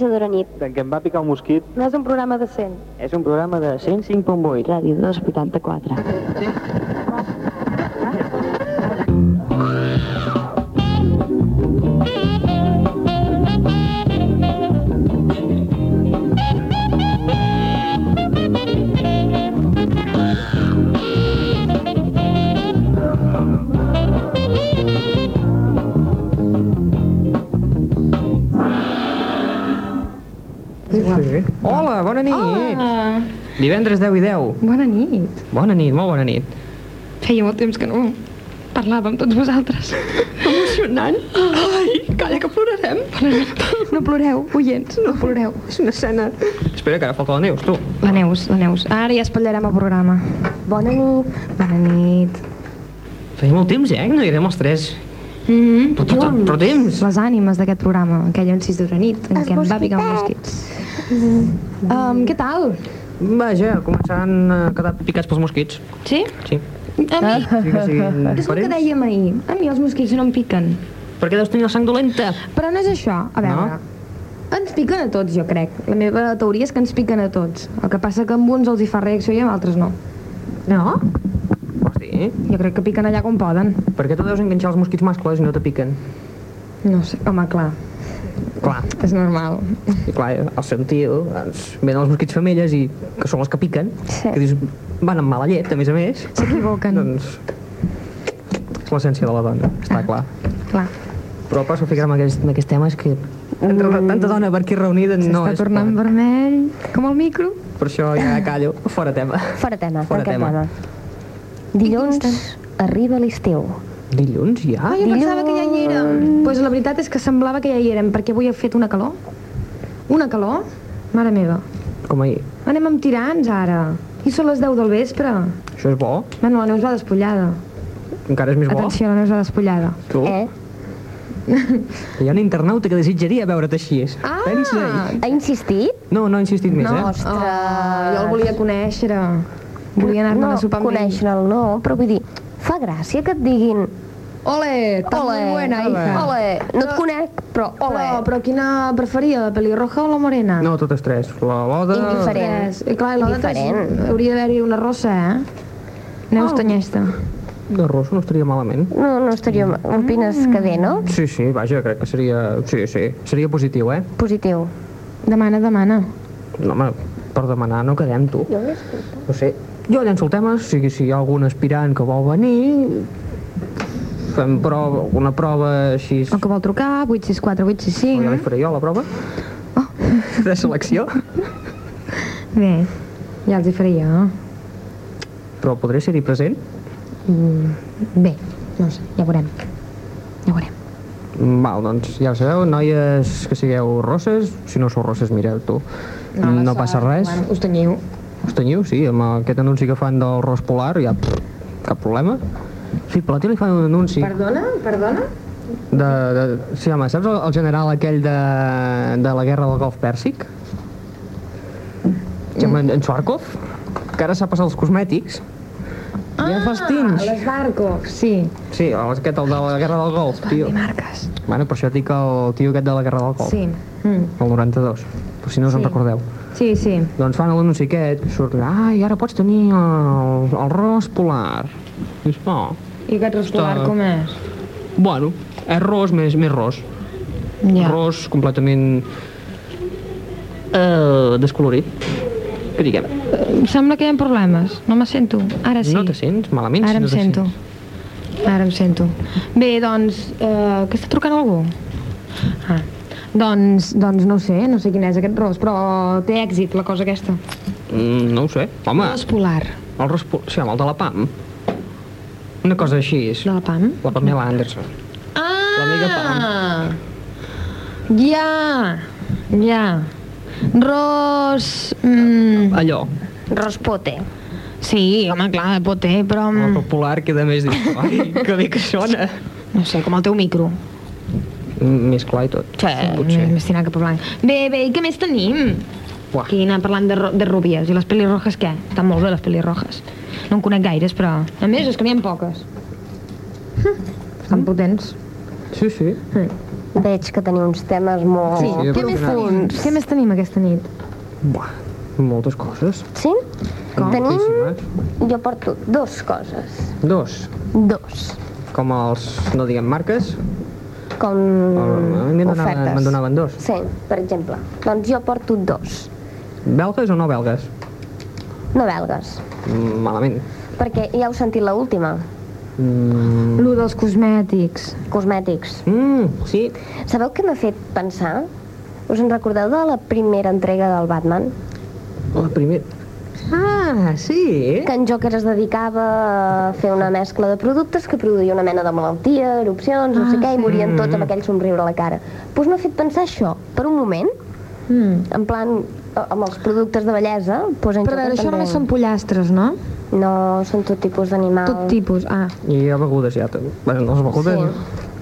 Isadora Nit. D'en què em va picar un mosquit No és un programa de 100. és un programa de 105.8. Ràdio 284. Sí. Hola, bona nit. Hola. Divendres 10 i 10. Bona nit. Bona nit, molt bona nit. Feia molt temps que no parlàvem tots vosaltres. Emocionant. Ai, calla que plorarem. No ploreu, oients, no ploreu. És una escena. Espera, que ara falta la Neus, tu. La Neus, la Neus. Ara ja espatllarem el programa. Bona nit. Bona nit. Feia molt temps, eh, que no hi érem els tres. Mm -hmm. Però, però, però temps. Les ànimes d'aquest programa, aquell en sis d'hora nit, en què em va picar un mosquit. Um, què tal? Vaja, començant a quedar picats pels mosquits. Sí? Sí. A mi, Sí que siguin és el que parents. dèiem ahir. A mi els mosquits no em piquen. Perquè deus tenir la sang dolenta. Però no és això. A veure, ens piquen a tots, jo crec. La meva teoria és que ens piquen a tots. El que passa que amb uns els hi fa reacció i amb altres no. No? Vols dir? Jo crec que piquen allà com poden. Per què tu deus enganxar els mosquits mascles i no te piquen? No sé, home, clar, Clar, és normal. i clar, al sentiu, doncs, venen els mosquits femelles i que són els que piquen, Sí. que dius, van amb mala llet, a més a més. S'equivoquen. Doncs és l'essència de la dona, està clar. Clar. Però passo a ficar en aquest, en aquest tema és que entre la, tanta dona per aquí reunida no és tornant pot. vermell, com el micro. Per això ja callo, fora tema. Fora tema, Fora tema. tema. Dilluns arriba l'estiu. Dilluns ja? Ah, jo pensava que ja hi érem. Doncs pues la veritat és que semblava que ja hi érem, perquè avui ha fet una calor. Una calor? Mare meva. Com ahir. Anem amb tirants, ara. I són les 10 del vespre. Això és bo? Bueno, la Neus va despullada. Encara és més bo? Atenció, la Neus va despullada. Tu? Eh? Hi ha un internauta que desitjaria veure't així. Ah! Pensa-hi. Ha insistit? No, no ha insistit més, eh? Ostres. Ah, jo el volia conèixer. Volia anar-me'n no, a sopar amb ell. conèixer-el no, però vull dir, fa gràcia que et diguin Ole, tan ole, muy buena, hija. ole, no et conec, però ole. Però, però quina preferia, la pelirroja o la morena? No, totes tres. La boda... Indiferent. Tres. I clar, la és- hauria d'haver-hi una rossa, eh? Neus Oh. Tanyesta. De rosa no estaria malament. No, no estaria... Opines que bé, no? Sí, sí, vaja, crec que seria... Sí, sí, seria positiu, eh? Positiu. Demana, demana. No, home, per demanar no quedem, tu. No sé. Jo llenço el tema, si, si hi ha algun aspirant que vol venir, fem prova, una prova així... O que vol trucar, 864 Ja li 865. faré jo, la prova. Oh. De selecció. Bé, ja els hi faré jo. Però podré ser-hi present? Bé, no sé, ja veurem. Ja veurem. Val, doncs ja ho sabeu, noies que sigueu rosses, si no sou rosses, mireu tu. No, no passa res. Us tenyiu. Us teniu, sí, amb aquest anunci que fan del ros polar, ja pff, cap problema. Sí, per la tele fan un anunci Perdona? Perdona? de... de sí, home, saps el, el general aquell de, de la guerra del Golf Pèrsic? Mm. en, en Schwarzkopf, que ara s'ha passat els cosmètics. Ah, ja fa els tints. les Barkov, sí. Sí, aquest, el de la guerra del Golf, tio. Marques. Bueno, per això dic el tio aquest de la guerra del Golf. Sí. Mm. El 92, per si no us en Sí. recordeu. Sí, sí. Doncs fan l'anunci aquest, surt, ai, ara pots tenir el, el ros polar. Dius, oh, I aquest escolar Està- com és? bueno, és ros més, més ros. Ja. Ros completament eh, descolorit. Que diguem, Em sembla que hi ha problemes. No me sento. Ara sí. no te sents malament? Ara si em no te sento. sents? Ara em sento. Bé, doncs, eh, que està trucant algú? Ah. Doncs, doncs no sé, no sé quin és aquest ros, però té èxit la cosa aquesta. Mm, no ho sé. Home, Ros polar. el ros polar, sí, home, el de la PAM. Una cosa així és. De la PAM? La Pamela Anderson. Ah! L'amiga Ja, ja. Ros... Mm, Allò, Rospote. sí, home, clar, de poter, però... el Mm, ros polar queda més... dius, Ai, que bé que sona. no sé, com el teu micro. Més clar i tot. Sí, potser. més tinat cap a blanc. Bé, bé, i què més tenim? Uah. Aquí anant parlant de, de rúbies. I les pelirrojes què? Estan molt bé les pelirrojes. No en conec gaires, però... A més, és que n'hi ha poques. Estan potents. Sí, sí. Mm. Veig que teniu uns temes molt... Sí, sí, Què més, tenim? Què més tenim aquesta nit? Buah, moltes coses. Sí? Com? Tenim... Moltíssimes. Jo porto dos coses. Dos. Dos. Com els, no diguem marques, Com a mi me'n donaven, ofertes. me'n donaven dos. Sí, per exemple. Doncs jo porto dos. Belgues o no belgues? No belgues. Mm, Malament. Perquè ja heu sentit la última. Mm, Lo dels cosmètics. Cosmètics. mm, sí. Sabeu què m'ha fet pensar? Us en recordeu de la primera entrega del Batman? La primera... Ah, sí? Que en Joker es dedicava a fer una mescla de productes que produïa una mena de malaltia, erupcions, no sé Ah, què, i sí. morien tots amb aquell somriure a la cara. Doncs m'ha fet pensar això, per un moment, Mm. en plan, a- amb els productes de bellesa, doncs en Però a veure, Joker això també... només són pollastres, no? No, són tot tipus d'animals. Tot tipus. Ah, I hi ha begudes ja. també. Bueno, les begudes...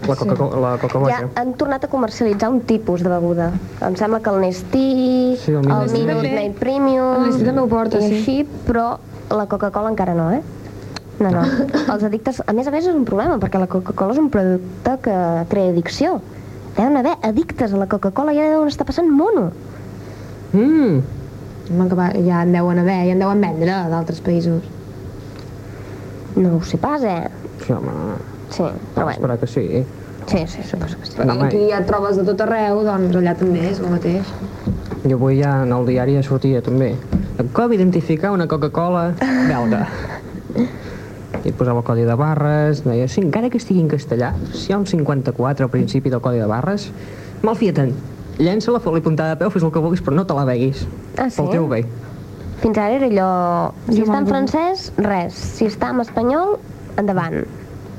La coca la coca Ja han tornat a comercialitzar un tipus de beguda. Em sembla que el Nestí, Sí, el el, Minute Minute Maid. Maid Premium... El Nestí també ho porta, i sí. així, però la Coca-Cola encara no, eh? No, no. Els addictes... A més a més és un problema, perquè la Coca-Cola és un producte que crea addicció. Deuen haver addictes a la Coca-Cola i ara deuen estar passant mono. Mm, va, ja en deuen haver, ja en deuen vendre d'altres països. No ho sé pas, eh? sí, home, Sí, però bueno. esperar que sí. Sí, sí, suposo que sí. Però com aquí ja et trobes de tot arreu, doncs allà també és el mateix. Jo avui ja en el diari ja sortia també. Com identificar una Coca-Cola belga? I et posava el codi de barres, deia, sí, encara que estigui en castellà, si hi ha un 54 al principi del codi de barres, malfia-te'n. Llença-la, fot-li puntada de peu, fes el que vulguis, però no te la beguis. Ah, sí? Pel teu bé. Fins ara era allò... Si Jo està en francès, res. Si està en espanyol, endavant.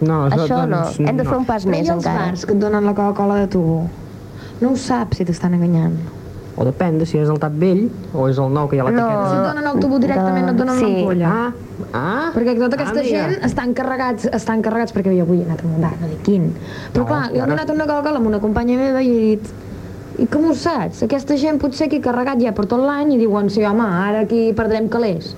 No, Això no. doncs, Hem de fer un pas Però més i els encara. bars que et donen la Coca-Cola de tubo? No ho saps si t'estan enganyant. O depèn de si és el tap vell o és el nou que hi ha a No. Si et donen el tubo directament, no et donen Sí. l'ampolla. Ah, ah. Perquè tota aquesta ah, gent estan carregats, estan carregats perquè jo avui he anat a un bar, no dic quin. Però No, clar, jo he anat a una Coca-Cola amb una companya meva i he dit i com ho saps? Aquesta gent potser aquí carregat ja per tot l'any i diuen, sí home, ara aquí perdrem calés.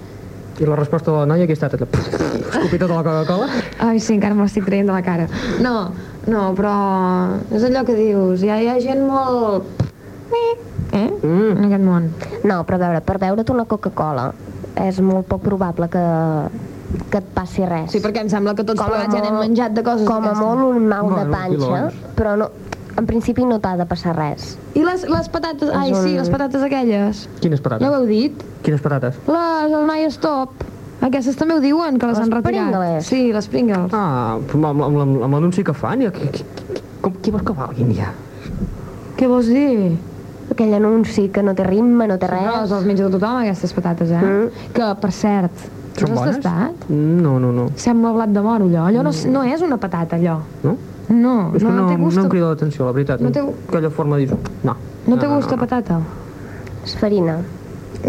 I la resposta de la noia aquí ha estat escopir tota la Coca-Cola? Ai, sí, encara me l'estic traient de la cara. No, no, però és allò que dius, ja hi ha gent molt... Eh? Mm. En aquest món. No, però a veure, per beure't una Coca-Cola és molt poc probable que, que et passi res. Sí, perquè em sembla que tots plegats ja n'hem menjat de coses Com a molt un mal de Bueno, panxa, pilons. però no, en principi no t'ha de passar res. I les, les patates, ai un- sí, les patates aquelles. Quines patates? Ja ho heu dit? Quines patates? Les, el Naya Stop. Aquestes també ho diuen, que les, Les han retirat. Pringles. Sí, les Pringles. Ah, amb, amb, amb, amb, amb l'anunci que fan, ja, qui, qui, com, qui vols que valguin ja? Què vols dir? Aquell anunci que no té ritme, no té No, res. les menja tothom, aquestes patates, eh? Mm. Que, per cert, Són les has bones? tastat? No, no, no. Sembla blat de moro, allò. Allò no, no és una patata, allò. No? No, És no, que no, té gust, no em a- crida l'atenció, la veritat. No té- Aquella forma de dir... No. no té gust a patata. És farina.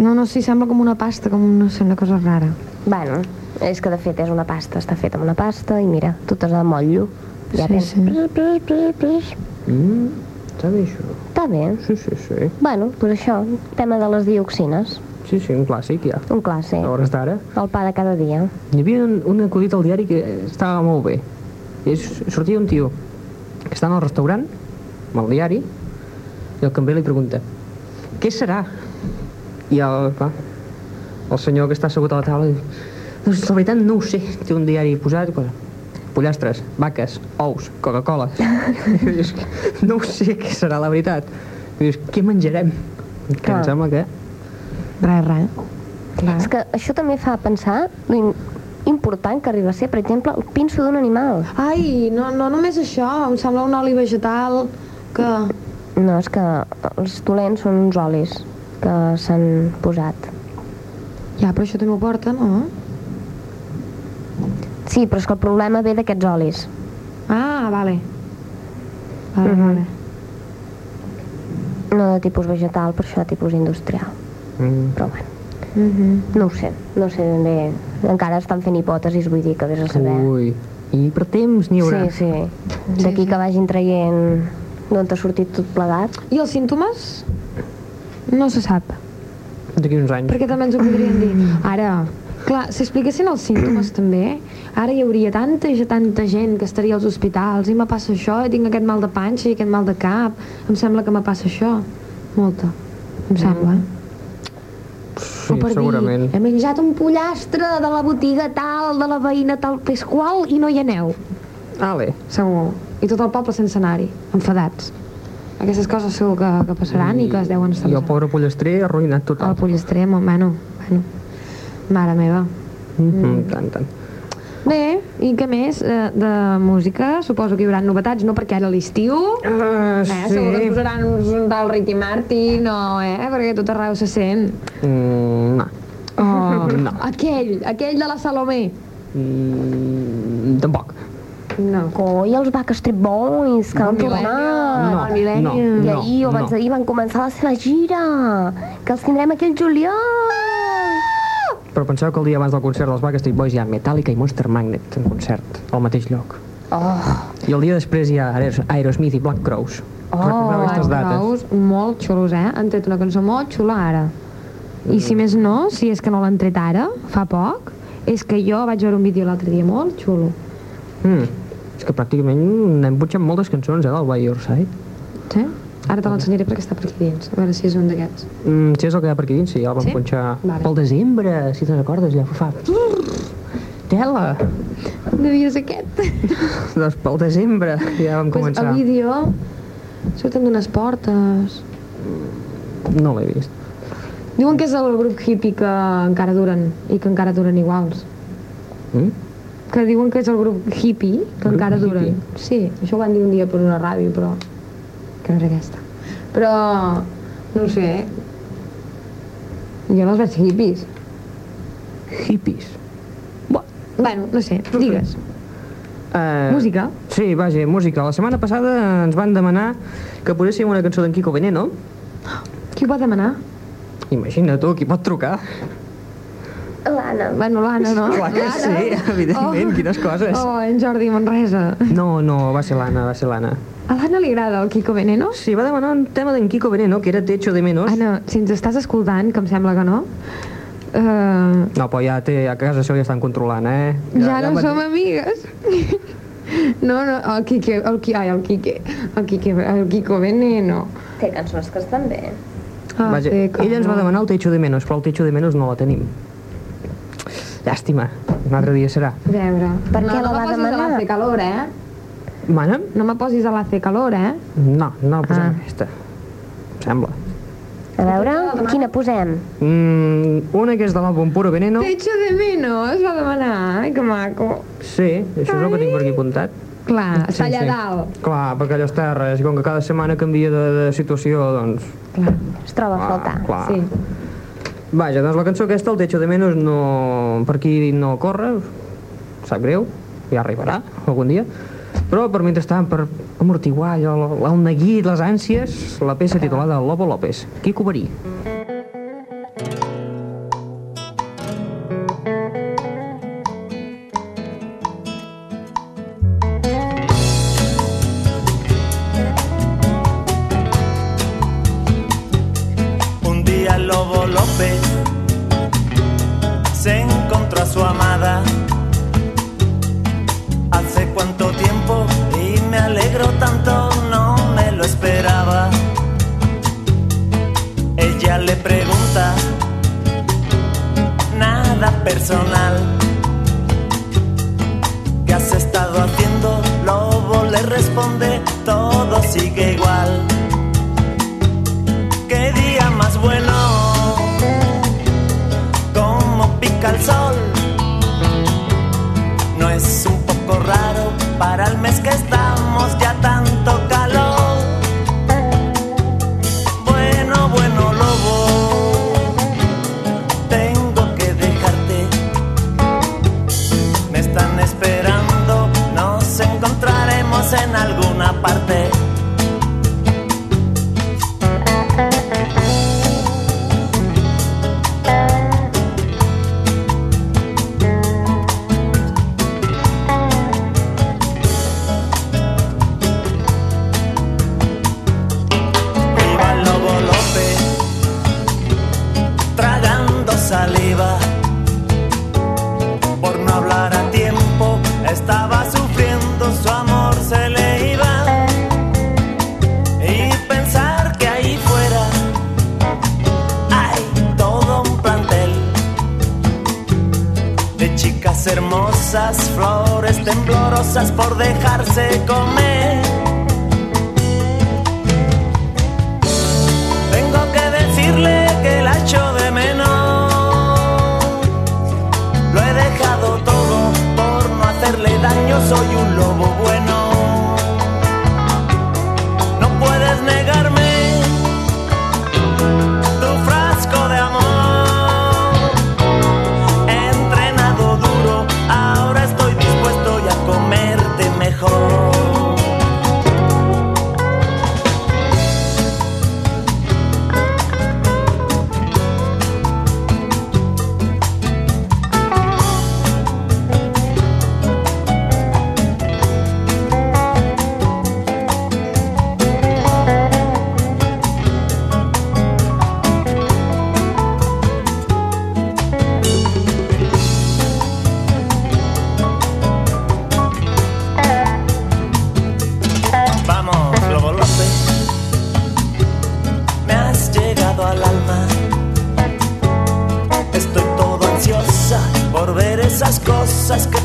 No, no, sí, sembla com una pasta, com no sé, una cosa rara. Bueno, és que de fet és una pasta, està feta amb una pasta i mira, tu t'has de motllo. Ja Sí, tens. sí. Pris, pris, pris, pris. Mm, està bé això. Està bé. Sí, sí, sí. Bueno, doncs això, tema de les dioxines, Sí, sí, un clàssic, ja. un clàssic. A hores d'ara. El pa de cada dia. Hi havia un, un acudit al diari que estava molt bé. I sortia un tio que està en el restaurant, amb el diari, i el cambrer li pregunta què serà? I el, clar, el senyor que està assegut a la taula diu doncs la veritat no ho sé, té un diari posat i posa pollastres, vaques, ous, Coca-Cola. Dius, no ho sé què serà la veritat. I dius, què menjarem? Que Clar. em sembla que... Res, res. Clar. És que això també fa pensar lo in- important que arriba a ser, per exemple, el pinso d'un animal. Ai, no, no només això, em sembla un oli vegetal que... No, és que els dolents són uns olis que s'han posat. Ja, però això també ho porta, no? Sí, però és que el problema ve d'aquests olis. Ah, vale. Vale, Mhm. vale. No de tipus vegetal, per això de tipus industrial. Mm. Però bueno, Mhm. no ho sé, no ho sé ben bé. Encara estan fent hipòtesis, vull dir que vés a saber. Ui, i per temps n'hi haurà. Sí, sí. D'aquí que vagin traient d'on t'ha sortit tot plegat. I els símptomes? No se sap. D'aquí uns anys. Perquè també ens ho podrien dir. Ara, Clar, si expliquessin els símptomes també, ara hi hauria tanta, tanta gent que estaria als hospitals i me passa això, i tinc aquest mal de panxa i aquest mal de cap, em sembla que me passa això. Molta, em sembla. Sí, o per segurament. dir, he menjat un pollastre de la botiga tal, de la veïna tal, Pasqual, i no hi aneu. Ale. Segur. I tot el poble sense anar-hi, enfadats. Aquestes coses segur que, que passaran i, que es deuen estar I el pobre pollastre arruïnat El total. pollastre, mo- bueno, bueno. Mare meva. Mm -hmm. Tant, tant. Bé, i què més? Eh, de música, suposo que hi haurà novetats, no? Perquè ara l'estiu... Uh, Eh, segur que es posaran uns, un tal Ricky Martin o, eh? Perquè tot arreu se sent. Mm, no. Oh, No. Aquell, aquell de la Salomé. Mm, tampoc. No. Coi, els Backstreet Boys, que han tornat. No, Millennium. no, I no, ahir, o abans no. d'ahir, van començar la seva gira, que els tindrem aquí al juliol. Però penseu que el dia abans del concert dels Backstreet Boys hi ha Metallica i Monster Magnet en concert, al mateix lloc. Oh, I el dia després hi ha Aeros- Aerosmith i Black Crows. Oh, dates? Crows, molt xulos, eh? Han tret una cançó molt xula ara. I si més no, si és que no l'han tret ara, fa poc, és que jo vaig veure un vídeo l'altre dia molt xulo. Mm. És que pràcticament hem punxat moltes cançons, eh, del By Your Side. Sí? Ara te l'ensenyaré perquè està per aquí dins. A veure si és un d'aquests. Mm, si és el que hi ha per aquí dins, sí, ja el vam Sí? punxar Vale. pel desembre, si te'n recordes, ja fa... Tela! Devia ser aquest. doncs pel desembre ja vam Pues començar. el vídeo surten d'unes portes. No l'he vist. Diuen que és el grup hippie que encara duren i que encara duren iguals. Mm? Que diuen que és el grup hippie que Grup encara duren. hippie? Sí, això ho van dir un dia per una ràdio, però... Que no era aquesta. Però... No sé. Jo no els veig hippies. Hippies. Bueno, no sé, digues. Uh, Música? Sí, vaja, música. La setmana passada ens van demanar que poséssim una cançó d'en Kiko Veneno. Qui ho va demanar? Imagina tu, qui pot trucar? l'Anna. Bueno, l'Anna, no? Clar que sí, evidentment, quines coses. Oh, en Jordi Manresa. No, no, va ser l'Anna, va ser l'Anna. A l'Anna li agrada el Kiko Veneno? Sí, va demanar un tema d'en Kiko Veneno, que era Te echo de menos. Anna, si ens estàs escoltant, que em sembla que no, uh, No, però ja té, a casa seu ja estan controlant, eh? ja, no m'ha- som amigues. No, no, el Quique, el, Qui- ai, el Quique, el Quique, el Kiko Veneno. Té cançons que estan bé. Ah, Vaja, ella ens va no. demanar el Te echo de menos, però el Te echo de menos no la tenim. Llàstima, un altre dia serà. A veure... Per no, què no la va me posis demanar? a l'Hace calor, eh? Mana? No me posis a l'Hace calor, eh? No, no posem Ah. aquesta. Em sembla. A veure, quina posem? Mm, una que és de l'àlbum Puro Veneno. Te echo de menos, va demanar. Ai, que maco. Sí, això és el que tinc per aquí apuntat. Clar, està allà dalt. Clar, perquè allò està res, i com que cada setmana canvia de, de situació, doncs... Clar, Es troba a faltar. clar. sí. Vaja, doncs la cançó aquesta, el Techo de Menos, no, per aquí no corre, sap greu, ja arribarà algun dia, però per mentrestant, per amortiguar allò, el, neguit, les ànsies, la peça titulada Lobo López, Quico Verí. Un al alma. Estoy todo ansiosa por ver esas cosas que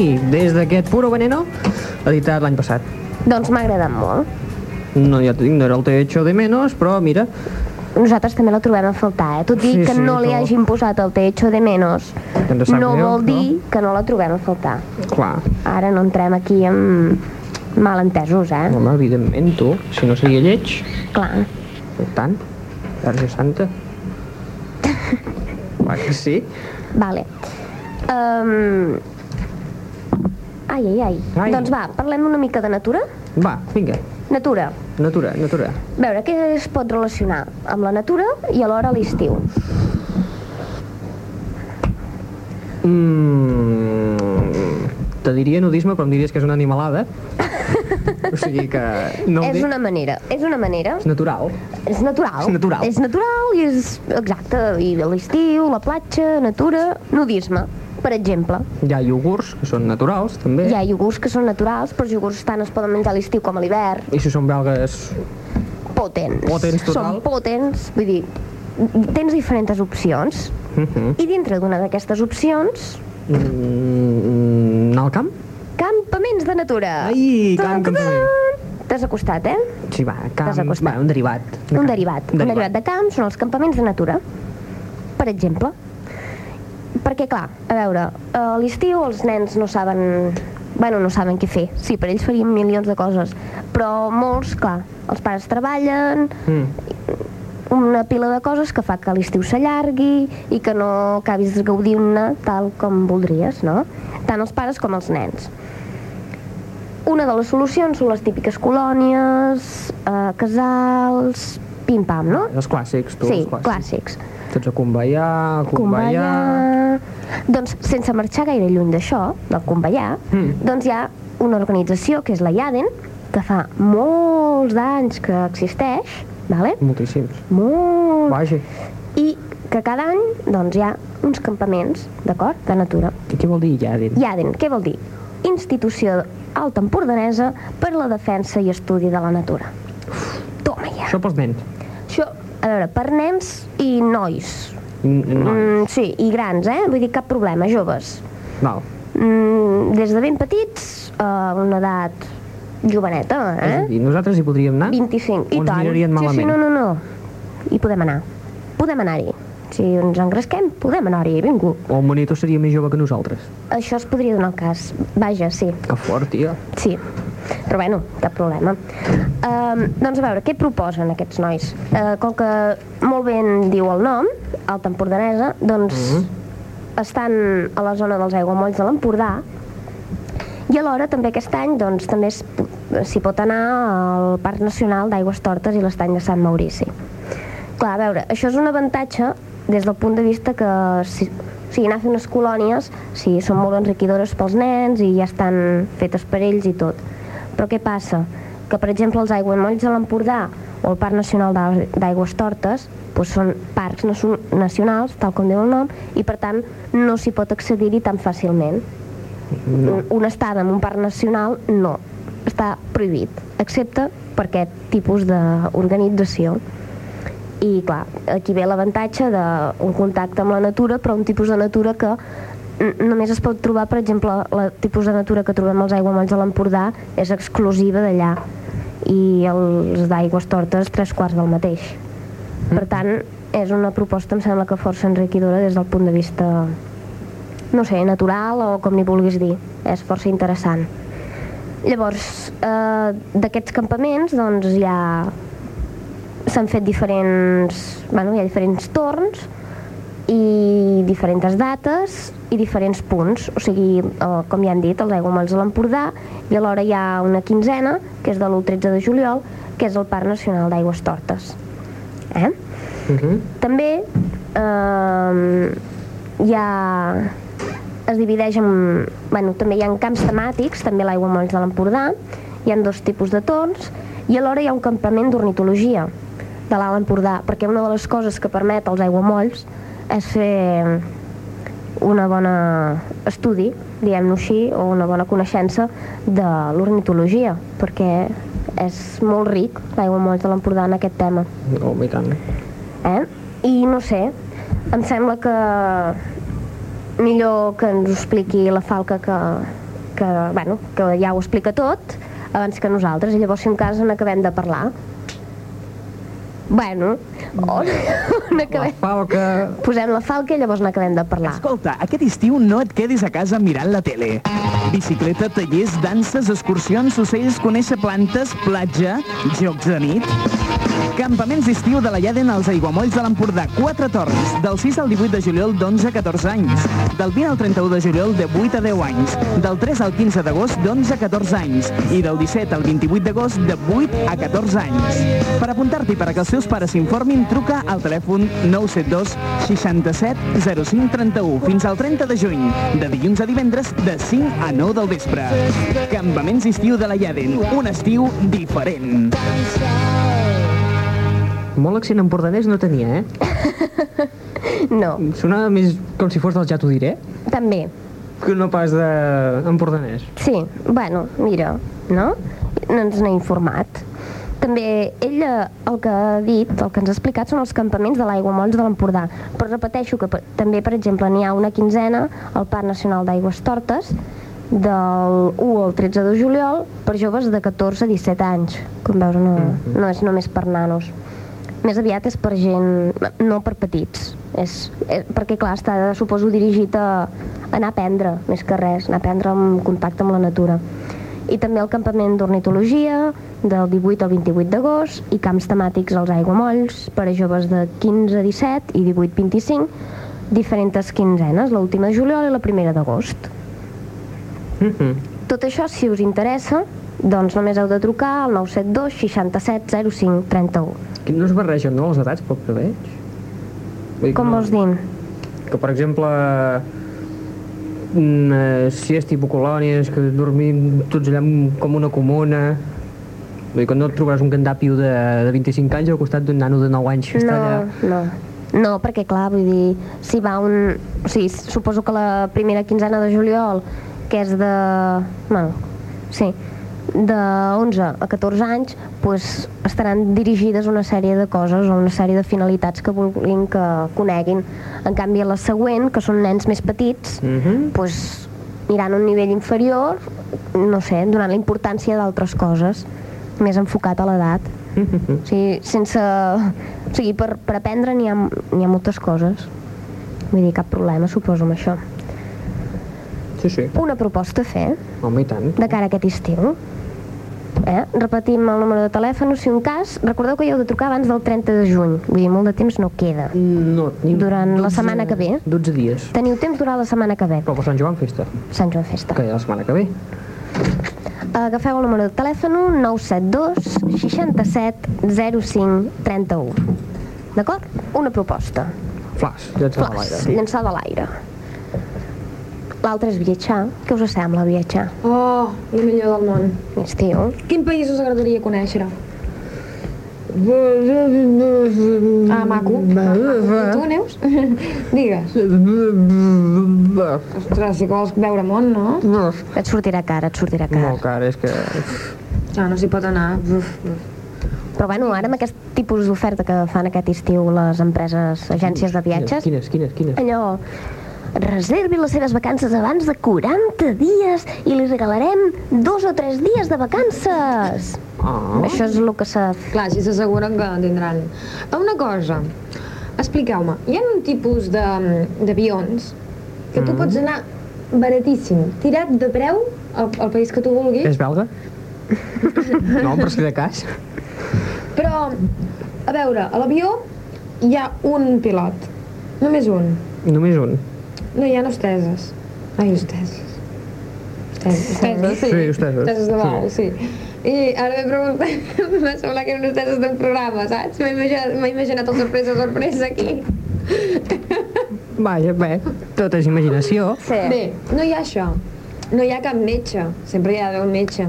Verí, des d'aquest Puro Veneno, editat l'any passat. Doncs m'ha agradat molt. No, ja t'ho dic, no era el Te echo de menos, però mira, Nosaltres també la trobem a faltar, eh? Tot i Sí, que sí, no li però- hagin posat el te echo de menos, no greu, vol no? dir que no la trobem a faltar. clar, Ara no entrem aquí amb malentesos, eh? home, evidentment, tu, si no seria lleig, Clar. per tant, Verge Santa. Clar que sí. Vale. Um... Ai, ai, ai, Ai. Doncs va, parlem una mica de natura. Va, vinga, Natura. natura, natura. A veure, què es pot relacionar amb la natura i alhora l'estiu? Mm, te diria nudisme, però em diries que és una animalada. o sigui que no és dic. una manera, és una manera. És natural. És natural. És natural. És natural i és... Exacte. I l'estiu, la platja, natura, nudisme, per exemple. Hi ha iogurts, que són naturals, també. Hi ha iogurts que són naturals, però els iogurts tant es poden menjar a l'estiu com a l'hivern. I si són belgues, Potents. Potents, total. Són potents, vull dir, tens diferents opcions. uh -huh. I dintre d'una d'aquestes opcions, mm, anar al camp? campaments de natura. Ai, camp, campament. T'has acostat, eh? Sí, va, camp, va, un derivat. de Un camp. derivat. Un derivat de camp són els campaments de natura. Per exemple. Perquè, clar, a veure, a l'estiu els nens no saben... Bueno, no saben què fer. Sí, per ells farien milions de coses. Però molts, clar, els pares treballen, Mm. una pila de coses que fa que l'estiu s'allargui i que no acabis gaudint-ne tal com voldries, no? Tant els pares com els nens. Una de les solucions són les típiques colònies, eh, casals, pim-pam, no? Els clàssics, tu, sí, els clàssics. clàssics. Tots a Convallà... Convallà... Doncs sense marxar gaire lluny d'això, del Convallà, Mm. doncs hi ha una organització que és la IADEN, que fa molts d'anys que existeix, vale? Moltíssims. molt, Vaja. i que cada any doncs, hi ha uns campaments, d'acord, de natura. I què vol dir Lladen? IADEN, què vol dir? Institució Alta Empordanesa per la Defensa i Estudi de la Natura. Toma ja. Això pels nens. A veure, per nens i nois. Mm, sí, i grans, eh? Vull dir, cap problema, joves. Val. Mm, des de ben petits a una edat joveneta, És a eh? dir, nosaltres hi podríem anar? 25. O I tant. mirarien Sí, sí, malament? no, no, no. Hi podem anar. Podem anar-hi. Si ens engresquem, podem anar-hi, vingut. O el monitor seria més jove que nosaltres? Això es podria donar el cas. Vaja, sí. Que fort, tio. Sí, però bueno, cap problema. Um, doncs a veure, què proposen aquests nois? Uh, com que molt ben diu el nom, Alta Empordanesa, doncs estan a la zona dels aiguamolls de l'Empordà i alhora també aquest any doncs, també s'hi pot anar al Parc Nacional d'Aigües Tortes i l'estany de Sant Maurici. Clar, a veure, això és un avantatge des del punt de vista que si, o sigui, anar a fer unes colònies sí, són molt enriquidores pels nens i ja estan fetes per ells i tot. Però què passa? Que, per exemple, els aiguamolls de l'Empordà o el Parc Nacional d'A- d'Aigües Tortes doncs són parcs nacio- nacionals, tal com diu el nom, i per tant no s'hi pot accedir-hi tan fàcilment. No. Una estada en un parc nacional no, està prohibit, excepte per aquest tipus d'organització. I clar, aquí ve l'avantatge d'un contacte amb la natura, però un tipus de natura que només es pot trobar, per exemple, el tipus de natura que trobem als aiguamolls de l'Empordà és exclusiva d'allà i els d'aigües tortes tres quarts del mateix. Per tant, és una proposta, em sembla que força enriquidora des del punt de vista no sé, natural o com n'hi vulguis dir. És força interessant. Llavors, eh, d'aquests campaments, doncs hi ha... S'han fet diferents... Bueno, hi ha diferents torns i diferents dates i diferents punts. O sigui, eh, com ja han dit, els aiguamolls de l'Empordà i alhora hi ha una quinzena, que és de l'1 13 de juliol, que és el Parc Nacional d'Aigües Tortes. Eh? Uh -huh. També eh, hi ha, es divideix en... Bueno, també hi ha camps temàtics, també l'Aigua Molls de l'Empordà, hi ha dos tipus de torns, i alhora hi ha un campament d'ornitologia de l'Alt Empordà, perquè una de les coses que permet als aiguamolls és fer una bona estudi, diguem-ho així, o una bona coneixença de l'ornitologia, perquè és molt ric l'aiguamolls de l'Empordà en aquest tema Oh, i tant. eh? I no sé, em sembla que millor que ens ho expliqui la Falca que, que, bueno, que ja ho explica tot abans que nosaltres i llavors si un cas n'acabem de parlar bueno on, on La acabem, falca... posem la Falca i llavors n'acabem de parlar. Escolta, aquest estiu no et quedis a casa mirant la tele. Bicicleta, tallers, danses, excursions, ocells, conèixer plantes, platja, jocs de nit... Campaments d'estiu de la Lladen als Aiguamolls de l'Empordà. Quatre torns, del 6 al 18 de juliol d'11 a 14 anys. Del 20 al 31 de juliol de 8 a 10 anys. Del 3 al 15 d'agost d'11 a 14 anys. I del 17 al 28 d'agost de 8 a 14 anys. Per apuntar-t'hi per a que els teus pares s'informin, truca al telèfon 972 67 05 31 fins al 30 de juny, de dilluns a divendres de 5 a 9 del vespre. Campaments d'estiu de la Lladen, un estiu diferent. Molt accent empordanès no tenia, eh? no, Sonava més com si fos del ja t'ho diré, també que no pas d'empordanès. Sí, bueno, mira, no? No ens n'ha informat. També ella el que ha dit, el que ens ha explicat són els campaments de l'aigua molls de l'Empordà. Però repeteixo que per- també, per exemple, n'hi ha una quinzena al Parc Nacional d'Aigües Tortes del 1 al 13 de juliol per joves de 14 a 17 anys. Com veus, no, no és només per nanos. Més aviat és per gent, no per petits. És, és, perquè, clar, està, suposo, dirigit a, a anar a aprendre, més que res, anar a aprendre en contacte amb la natura. I també el campament d'ornitologia, del 18 al 28 d'agost, i camps temàtics als aiguamolls, per a joves de 15 a 17 i 18 a 25, diferents quinzenes, l'última de juliol i la primera d'agost. Mm -hmm. Tot això, si us interessa, doncs només heu de trucar al 972 67 05 31. Que no es barregen, no, les edats, pel que veig? Vull dir Com no- vols dir? Que, per exemple, mm, eh, si és tipus colònies, que dormim tots allà com una comuna, Vull dir que no et trobaràs un gandapio de, de 25 anys al costat d'un nano de 9 anys que està No, allà. no. No, perquè clar, vull dir, si va un... O sigui, suposo que la primera quinzena de juliol, que és de... Bueno, sí, de 11 a 14 anys, pues, estaran dirigides una sèrie de coses o una sèrie de finalitats que vulguin que coneguin. En canvi, a la següent, que són nens més petits, Mhm. pues, mirant un nivell inferior, no sé, donant la importància d'altres coses, més enfocat a l'edat. O sigui, sense... O sigui, per, per aprendre n'hi ha, ha moltes coses. Vull dir, cap problema, suposo, amb això. Sí, sí. Una proposta a fer, Home, i tant. de cara a aquest estiu. Eh? Repetim el número de telèfon, si un cas, recordeu que hi heu de trucar abans del 30 de juny. Vull dir, molt de temps no queda. No, tenim Durant la setmana que ve. 12 dies. Teniu temps durant la setmana que ve, Però per Sant Joan festa, Sant Joan Festa. que hi ha la setmana que ve. Agafeu el número de telèfon 972 67 05 31. D'acord? Una proposta. Flash, ets a l'aire. llançar de l'aire. L'altre és viatjar. Què us sembla viatjar? Oh, el millor del món. Estiu. Quin país us agradaria conèixer? Ah, maco. I tu, Neus? Digues. Ostres, que vols veure món, no? Et sortirà cara, et sortirà cara. Molt car, és que... Ja, no s'hi pot anar. Uf, uf. Però bueno, ara amb aquest tipus d'oferta que fan aquest estiu les empreses, agències de viatges, Quines, quines, quines? allò reservi les seves vacances abans de 40 dies i li regalarem dos o tres dies de vacances. Ah, Això és el que s'ha... Clar, si s'asseguren que tindran. Una cosa, expliqueu-me, hi ha un tipus de- d'avions que tu pots anar baratíssim, tirat de preu al, al país que tu vulguis, és belga? no, per si de cas. però, a veure, a l'avió hi ha un pilot, només un. Només un. No hi ha hosteses. Ai, hosteses. Hosteses, hosteses, sí. Sí, hosteses. Hosteses de vol, sí. I ara m'he preguntat, m'ha semblat que eren hosteses d'un programa, saps? M'he imaginat, m'he imaginat el sorpresa, sorpresa aquí. Vaja, bé, tot és imaginació. Sí. Bé, no hi ha això. No hi ha cap metge. Sempre hi ha d'haver un metge.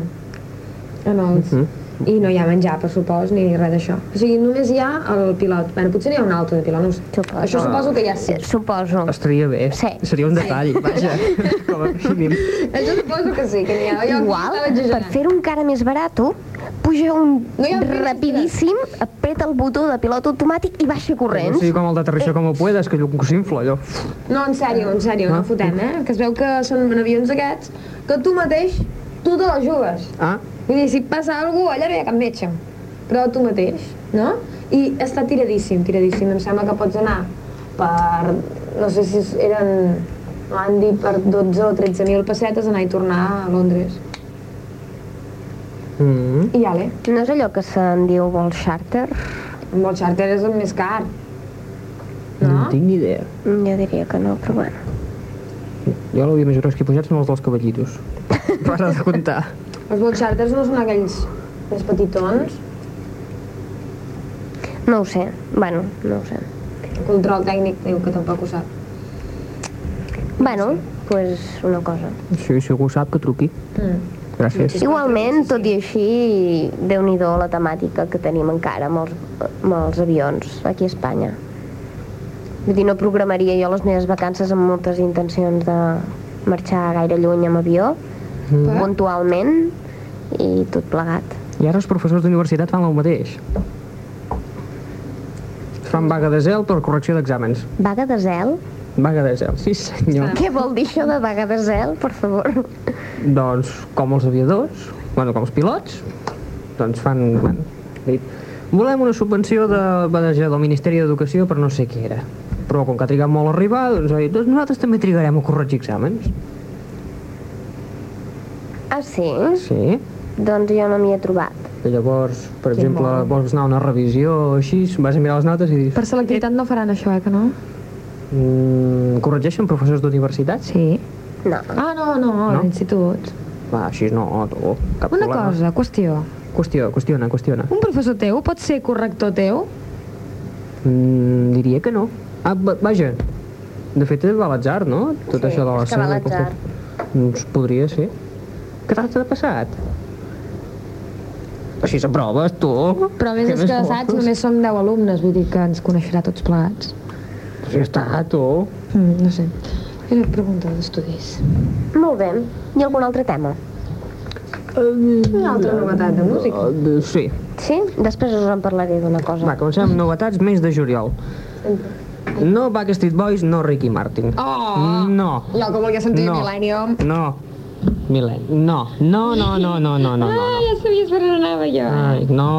En els... Mhm. I no hi ha menjar, per supòs, ni res d'això. O sigui, només hi ha el pilot. Bueno, potser n'hi ha un altre de pilot, no ho sé. Suposo. Això suposo que ja sí. Suposo. Estaria bé. Sí. Seria un detall, vaja. Com a mínim. Això suposo que sí, que n'hi ha. Jo Igual, per exagerant. fer-ho encara més barat, puja un No rapidíssim, apreta el botó de pilot automàtic i baixa No corrents. sigui com el d'aterrissar com ho puedes, que allò s'infla, allò. No, en sèrio, en sèrio, no Ah. fotem, eh? Que es veu que són avions aquests que tu mateix, tu te la jugues. Ah, Vull dir, si passa alguna cosa, allà no hi ha cap metge. Però tu mateix, no? I està tiradíssim, tiradíssim. Em sembla que pots anar per... No sé si eren... Van dir per 12 o 13.000 pessetes anar i tornar a Londres. mm. I ale, No és allò que se'n diu vol charter? un vol charter és el més car. no No? tinc ni idea. Jo diria que no, però bueno. Jo l'havia més gros que he pujat són els dels cavallitos. Para de comptar. Els vols charters no són aquells més petitons? No ho sé. Bueno, no ho sé. El control tècnic diu que tampoc ho sap. Bueno, pues una cosa. Sí, si algú sap que truqui. Mm. Gràcies. Igualment, tot i així, déu nhi la temàtica que tenim encara amb els, amb els avions aquí a Espanya. Vull dir, no programaria jo les meves vacances amb moltes intencions de marxar gaire lluny amb avió, Mm. puntualment, i tot plegat. I ara els professors d'universitat fan el mateix. Fan vaga de zel per correcció d'exàmens. Vaga de zel? Vaga de zel, sí senyor. Què vol dir això de vaga de zel, per favor? Doncs com els aviadors, bueno, com els pilots, doncs fan... Bueno, dit, volem una subvenció de, de, del Ministeri d'Educació per no sé què era. Però com que ha trigat molt a arribar, doncs, doncs nosaltres també trigarem a corregir exàmens. Ah, sí? Sí. Doncs jo no m'hi he trobat. I llavors, per Que exemple, bo. vols anar a una revisió o així, vas a mirar les notes i dius... Per selectivitat no faran això, eh, que no? Mm, corregeixen professors d'universitat? Sí. No. Ah, no, no, a No? l'institut. Va, així no, tu, cap Una problema. cosa, qüestió. Qüestió, qüestiona, qüestiona. Un professor teu pot ser corrector teu? Mm, diria que no. Ah, va- vaja, de fet va a l'atzar, no? Tot Sí, això de la és que va a l'atzar. Doncs podria ser. Què t'ha passat? Així s'aproves, tu. Però a més Què és que més saps, vols? només som 10 alumnes, vull dir que ens coneixerà tots plegats. Pues ja està, tu. Mm, no sé. Era pregunta d'estudis. Molt bé. I algun altre tema? Una altra novetat de música. Uh, sí. Sí? Després us en parlaré d'una cosa. Va, comencem amb novetats mes de juliol. No Backstreet Boys, no Ricky Martin. Oh! No. Jo que volia sentir No. Millennium. No. Milen. No. No, no, no, no, no, no, no. Ah, ja sabies per on anava jo. Ai, no.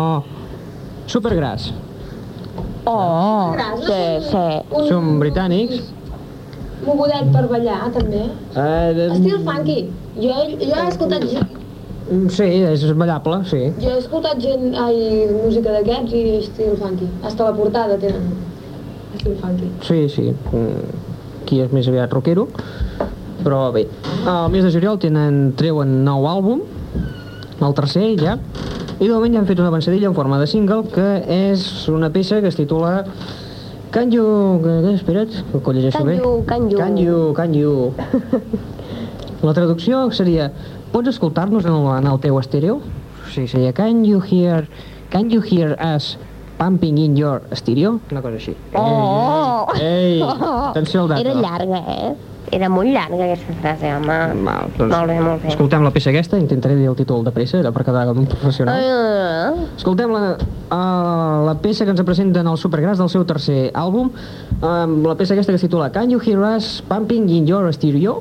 Supergrass. Oh, sí, sí. Són britànics. Mogudet per ballar, també. Eh, de... Estil funky. Jo, jo he escoltat gent, Mm, Sí, és ballable, sí. jo he escoltat gent, ai, música d'aquests i estil funky. Hasta la portada tenen estil funky. Sí, sí. Mm, Qui és més aviat rockero. Però bé, al mes de juliol tenen, treuen nou àlbum, el tercer ja, i de moment ja han fet una avançadilla en forma de single, que és una peça que es titula Can you... Espera't, que ho llegeixo Can bé. you, can you. Can you, can you. La traducció seria Pots escoltar-nos en, el, en el teu estèreo? Sí, seria Can you hear... Can you hear us pumping in your stereo? Una cosa així. Oh! Ei, ei, atenció al dato. Era llarga, eh? Era molt llarga aquesta frase, home. Val, doncs, Molt bé, molt bé. Escoltem la peça aquesta, intentaré dir el títol de pressa, era per quedar com un professional. Ah, Escoltem la, uh, la peça que ens presenten el Supergrass del seu tercer àlbum, uh, la peça aquesta que es titula Can you hear us pumping in your stereo?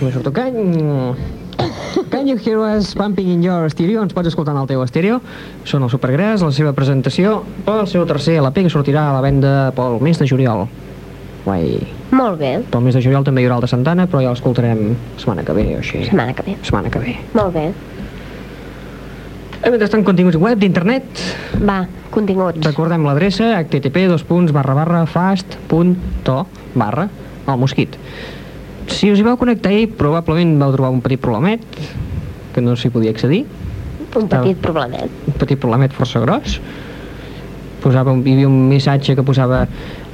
Aviam si me surto. Can... Can you hear us pumping in your stereo? Ens pots escoltar en el teu estèreo. Són el Supergrass, la seva presentació pel seu tercer LP que sortirà a la venda pel mes de juliol. Guai. molt bé. Pel mes de juliol també hi haurà el de Santana, però ja l'escoltarem setmana que ve o així. Setmana que ve. Setmana que ve. Molt bé. Eh, Mentrestant, continguts web d'internet. Va, continguts. Recordem l'adreça http dos punts barra barra fast.to barra el mosquit. Si us hi vau connectar ahir, probablement vau trobar un petit problemet que no s'hi podia accedir, Un petit problemet. un petit problemet força gros. Posava, hi havia un missatge que posava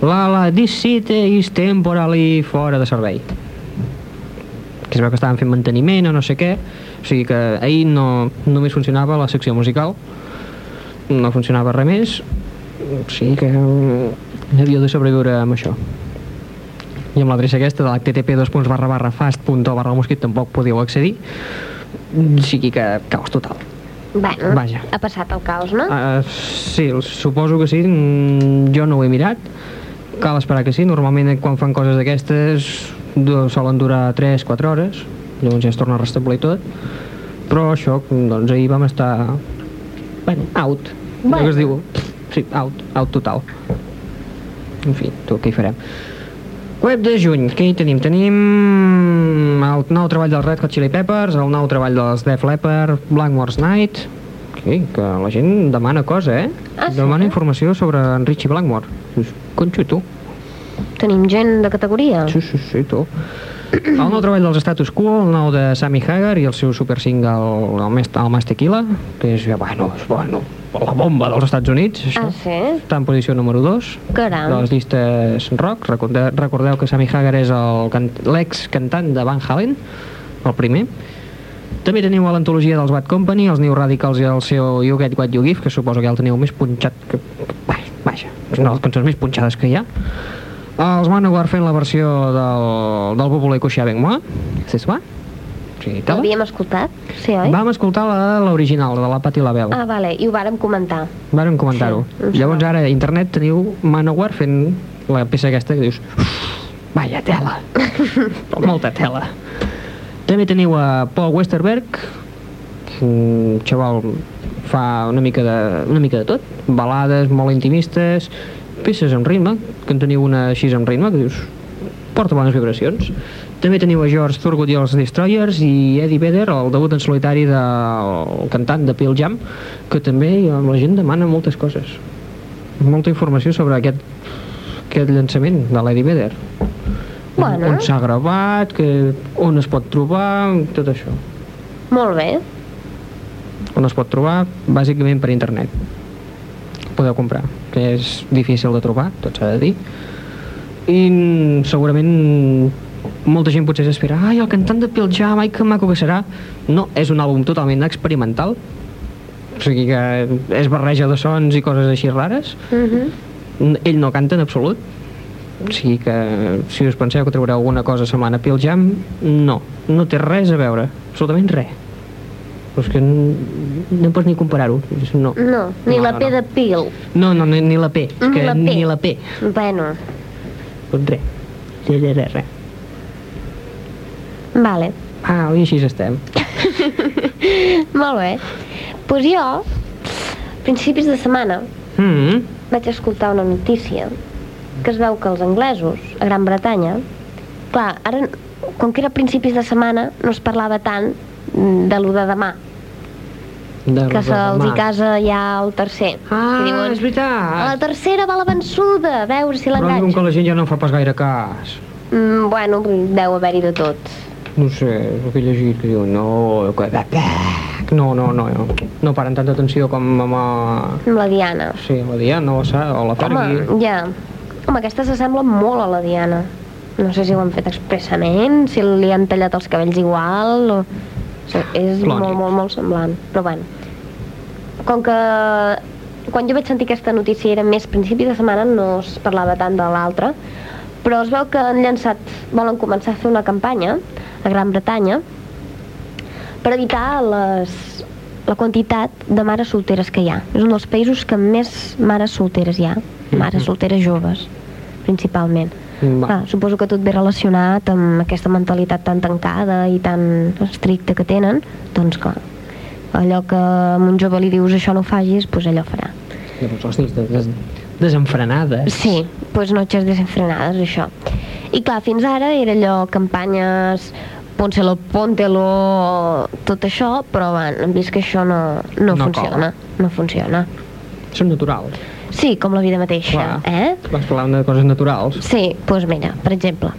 la, la, seat is temporally fora de servei. Que es veu que estaven fent manteniment o no sé què. O sigui que ahir no, només funcionava la secció musical, no funcionava res més, o sigui que mm, havíeu de sobreviure amb això. I amb l'adreça aquesta de mosquit tampoc podíeu accedir, o sigui que caos total. Bueno, Vaja. ha passat el caos, no? Uh, sí, suposo que sí. Mm, jo no ho he mirat. Cal esperar que sí. Normalment eh, quan fan coses d'aquestes solen durar 3-4 hores. Llavors ja es torna a restablir tot. Però això, doncs ahir vam estar... Bueno, out. Bueno. Bueno. que es diu... Sí, out. Out total. En fi, tu, què hi farem? Web de juny, què hi tenim? Tenim el nou treball dels Red Hot Chili Peppers, el nou treball dels Def Leppard, Blackmore's Night... Sí, que la gent demana cosa, eh? Ah, sí? demana informació sobre en Richie Blackmore. Conxo, tu. Tenim gent de categoria. Sí, sí, sí, tu. El nou treball dels Status Quo, el nou de Sammy Hagar i el seu super single, el, el Mas Tequila, que és, bueno, és, bueno, la bomba dels Estats Units, això. Ah, sí? Està en posició número 2 de Caram. les llistes rock. Recordeu, recordeu que Sammy Hagar és l'ex-cantant de Van Halen, el primer. També teniu a l'antologia dels Bad Company, els New Radicals i el seu You Get What You Give, que suposo que ja el teniu més punxat que... Vaja, és una de les cançons més punxades que hi ha. Els Manowar fent la versió del, del Bubble Coixà avec moi. C'est ça? Sí, tela. L'havíem escoltat? Sí, oi? Vam escoltar l'original, de la Patti LaBelle. Ah, vale, i ho vàrem comentar. Varen comentar-ho. Sí, Llavors ara a internet teniu Manowar fent la peça aquesta que dius vaya tela, molta tela. També teniu a Paul Westerberg, un xaval fa una mica de, una mica de tot, balades molt intimistes, peces amb ritme, que en teniu una així amb ritme, que dius porta bones vibracions. També teniu a George Thurgood i els Destroyers i Eddie Vedder, el debut en solitari del cantant de Pearl Jam, que també la gent demana moltes coses. Molta informació sobre aquest, aquest llançament de l'Eddie Vedder. Bueno. On s'ha gravat, que, on es pot trobar, tot això. Molt bé. On es pot trobar, bàsicament per internet. Podeu comprar, que és difícil de trobar, tot s'ha de dir. I segurament molta gent potser s'espera ai, el cantant de Pearl Jam, ai, que maco que serà. No, és un àlbum totalment experimental, o sigui que és barreja de sons i coses així rares. Mhm. N- Ell no canta en absolut, o sigui que si us penseu que trobareu alguna cosa semblant a Pearl Jam, no, no té res a veure, absolutament res. Però és que no pots ni comparar-ho. No. No, ni No, la no, P no. de pil. No, no, ni, ni la P. És que la P. ni la P. Bueno, Doncs. Res, res, res, res. Vale. Ah, i així estem. Molt bé. Doncs pues jo, principis de setmana, Mm vaig escoltar una notícia que es veu que els anglesos, a Gran Bretanya, clar, ara, com que era principis de setmana, no es parlava tant de lo de demà, de que se'ls hi casa ja el tercer. Ah, Que diuen, és veritat. A la tercera va la vençuda, a veure si Però diuen l'enganxa. que la gent ja no fa pas gaire cas. Mm, bueno, deu haver-hi de tot. No sé, el que he llegit que diuen, no, que... No, no, no, no, no paren tanta atenció com amb, la Diana. sí, la Diana o la, o la Fergie. Home, ja. Home, aquesta s'assembla molt a la Diana. No sé si ho han fet expressament, si li han tallat els cabells igual, o... o sigui, és Clònic. molt, molt, molt semblant. Però bueno. Com que quan jo vaig sentir aquesta notícia era més principi de setmana, no es parlava tant de l'altra, però es veu que han llançat, volen començar a fer una campanya a Gran Bretanya per evitar les, la quantitat de mares solteres que hi ha. És un dels països que més mares solteres hi ha, mares solteres joves, principalment. Va. Clar, suposo que tot ve relacionat amb aquesta mentalitat tan tancada i tan estricta que tenen, doncs clar, allò que a un jove li dius això no ho facis, doncs allò farà. Hòstia, des, des, desenfrenades. Sí, doncs noches desenfrenades, això. I clar, fins ara era allò, campanyes Pónselo, póntelo, tot això, però van, hem vist que això no, no, No funciona. No funciona. Són naturals. Sí, com la vida mateixa, Clar. eh? Vas parlant de coses naturals. Sí, doncs mira, per exemple.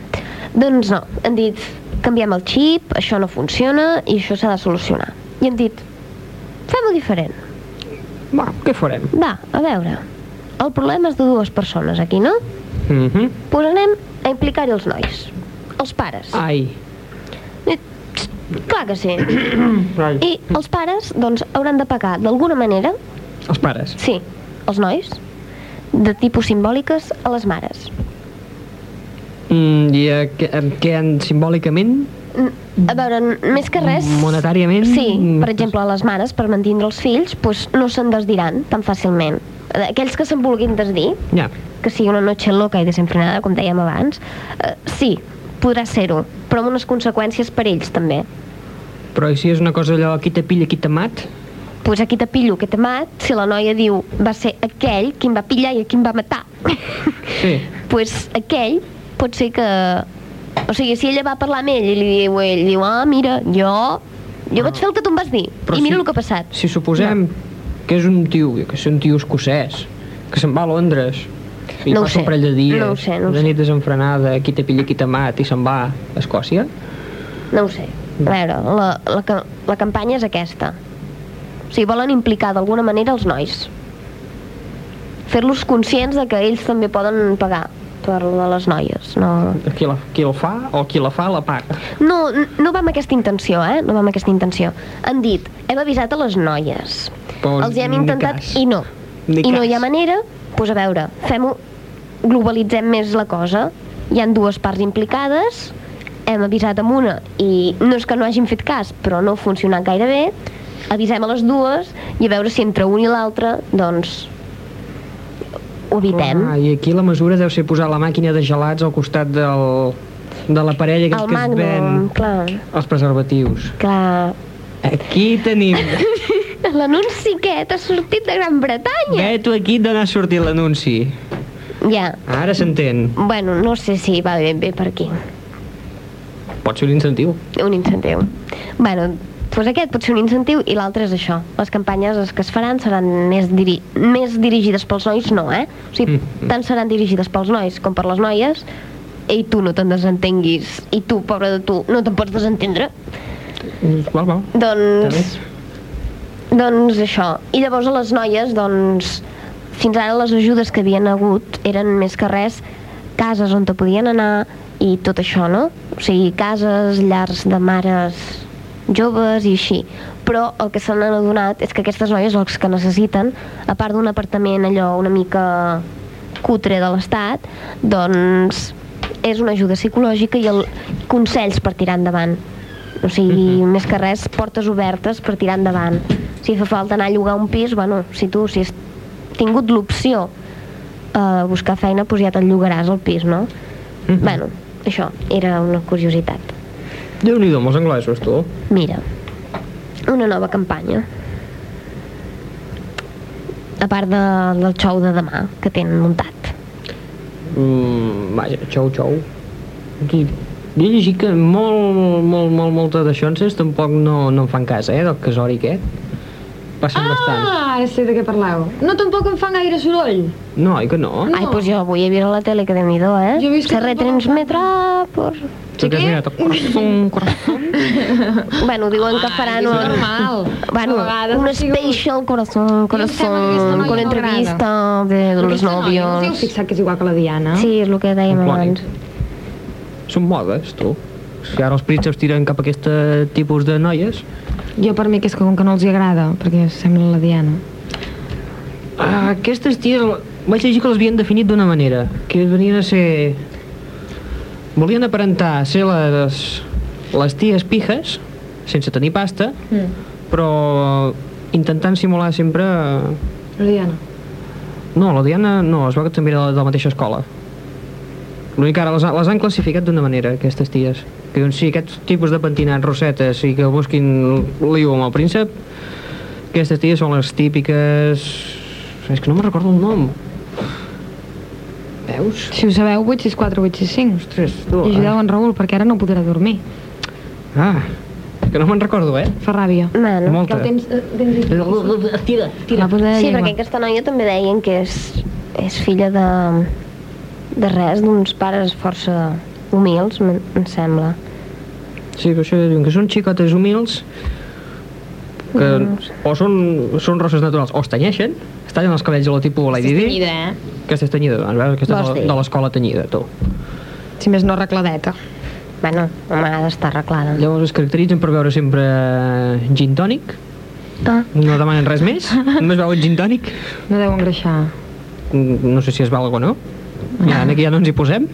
Doncs no, han dit, canviem el xip, això no funciona i això s'ha de solucionar. I han dit, fem-ho diferent. Va, què farem? Va, a veure, el problema és de dues persones aquí, no? Mm -hmm. Doncs anem a implicar-hi els nois, els pares. Ai. Clar que sí. Ai. I els pares, doncs, hauran de pagar d'alguna manera, Els pares. sí, els nois, de tipus simbòliques a les mares. Mm, I a, què, a, què han simbòlicament? A veure, més que res... Monetàriament? Sí, per exemple, les mares, per mantindre els fills, doncs no se'n desdiran tan fàcilment. Aquells que se'n vulguin desdir, Ja. que sigui una noche loca i desenfrenada, com dèiem abans, eh, sí, podrà ser-ho, però amb unes conseqüències per ells, també. Però i si és una cosa allò, qui te pilla, qui te mat? Pues aquí te pillo, que te mat, si la noia diu va ser aquell qui em va pillar i qui em va matar. Sí. pues aquell pot ser que... O sigui, si ella va parlar amb ell i li diu, ell diu, ah, mira, jo... Jo vaig fer el que tu em vas dir, i mira si, el que ha passat. Si suposem que és un tio, que és un tio escocès, que se'n va a Londres, i No ho passa sé, un parell de dies, no ho sé, no sé. nit desenfrenada, qui te pilla, qui te mat, i se'n va a Escòcia? No ho sé. A veure, la, la, la campanya és aquesta. O sigui, volen implicar d'alguna manera els nois. Fer-los conscients de que ells també poden pagar per de les noies. No, Qui, la, qui el fa o qui la fa la paga. no, no va amb aquesta intenció, eh? No va amb aquesta intenció. Han dit, hem avisat a les noies. Però els hi hem intentat cas. i no. Ni I no hi ha cas. manera, doncs a veure, fem-ho, globalitzem més la cosa. Hi han dues parts implicades, hem avisat amb una i no és que no hagin fet cas, però no ha funcionat gaire bé, avisem a les dues i a veure si entre un i l'altre, doncs, ho evitem. Ah, I aquí la mesura deu ser posar la màquina de gelats al costat del, de la parella que, que es ven clar, els preservatius. clar. Aquí tenim... L'anunci aquest ha sortit de Gran Bretanya. Veto aquí d'on ha sortit l'anunci. Ja, Ara s'entén. bueno, no sé si va ben bé per aquí. Pot ser un incentiu. un incentiu. Bueno, doncs aquest pot ser un incentiu i l'altre és això. Les campanyes les que es faran seran més, diri més dirigides pels nois, no, eh? O sigui, Mm. tant seran dirigides pels nois com per les noies i tu no te'n desentenguis i tu, pobre de tu, no te'n pots desentendre. Val, val. Doncs... Doncs això. I llavors a les noies, doncs, fins ara les ajudes que havien hagut eren més que res cases on te podien anar i tot això, no? O sigui, cases, llars de mares joves i així. Però el que se n'han adonat és que aquestes noies els que necessiten, a part d'un apartament allò una mica cutre de l'Estat, doncs és una ajuda psicològica i el, consells per tirar endavant. O sigui, més que res, portes obertes per tirar endavant. Si fa falta anar a llogar un pis, bueno, si tu si has tingut l'opció a buscar feina, doncs ja te'l llogaràs al pis, no? Mhm. Bueno, això, era una curiositat. Déu-n'hi-do, amb els anglesos, tu. Mira, una nova campanya. A part de, del xou de demà que tenen muntat. Mm, vaja, xou, xou. Aquí, jo he llegit que molt, molt, molt, moltes d'aixonses tampoc no, no en fan cas, eh, del casori aquest. Passen bastant. Ah, ara sé de què parleu. No, tampoc em fan gaire soroll. No, oi que no? Ai, doncs jo avui he vist a la tele que déu nhi eh? Jo he vist que Se retransmetrà per... Tu que el corazón, corazón. Bueno, diuen que faran és un... normal. Bueno, un special corazón, corazón, con no entrevista de Però los aquesta noia, No us heu novios. fixat que és igual que la Diana? Sí, és el que dèiem abans. Són modes, tu. Si ara els prínceps tiren cap a aquest tipus de noies, Jo per mi que és com que no els hi agrada, perquè sembla la Diana. Ah, aquestes ties, vaig llegir que les havien definit d'una manera, que venien a ser... Volien aparentar ser les, les ties pijes, sense tenir pasta, Mm. però intentant simular sempre... La Diana. No, la Diana no, es veu que també era de la mateixa escola. L'únic que ara les, les han classificat d'una manera, aquestes ties. Que diuen, sí, aquest tipus de pentinats rosetes i que busquin lío amb el príncep, aquestes ties són les típiques... És que no me'n recordo el nom. Veus? Si ho sabeu, 864, 865. Ostres, tu... I ajudeu en Raül, perquè ara no podrà dormir. Ah, que no me'n recordo, eh? Fa ràbia. Bueno. Molta. Que el tens... eh, tens... Tira, de Sí, perquè aquesta noia també deien que és, és filla de, de res, d'uns pares força humils, em, em sembla. Sí, però això diuen que són xicotes humils que o són, són rosses naturals o es tenyeixen, es tallen els cabells a lo tipus Lady Di, Tenyida, eh? que és tenyida, doncs, veus? Aquesta Vols és de, dir? de l'escola tenyida, tu. Si més no arregladeta. Bueno, home, ha d'estar arreglada. Llavors es caracteritzen per veure sempre gin tònic, Ah, no demanen res més, només veuen gin tònic, No deu engreixar. Mm, no sé si es val o no, ja, aquí ja no ens hi posem,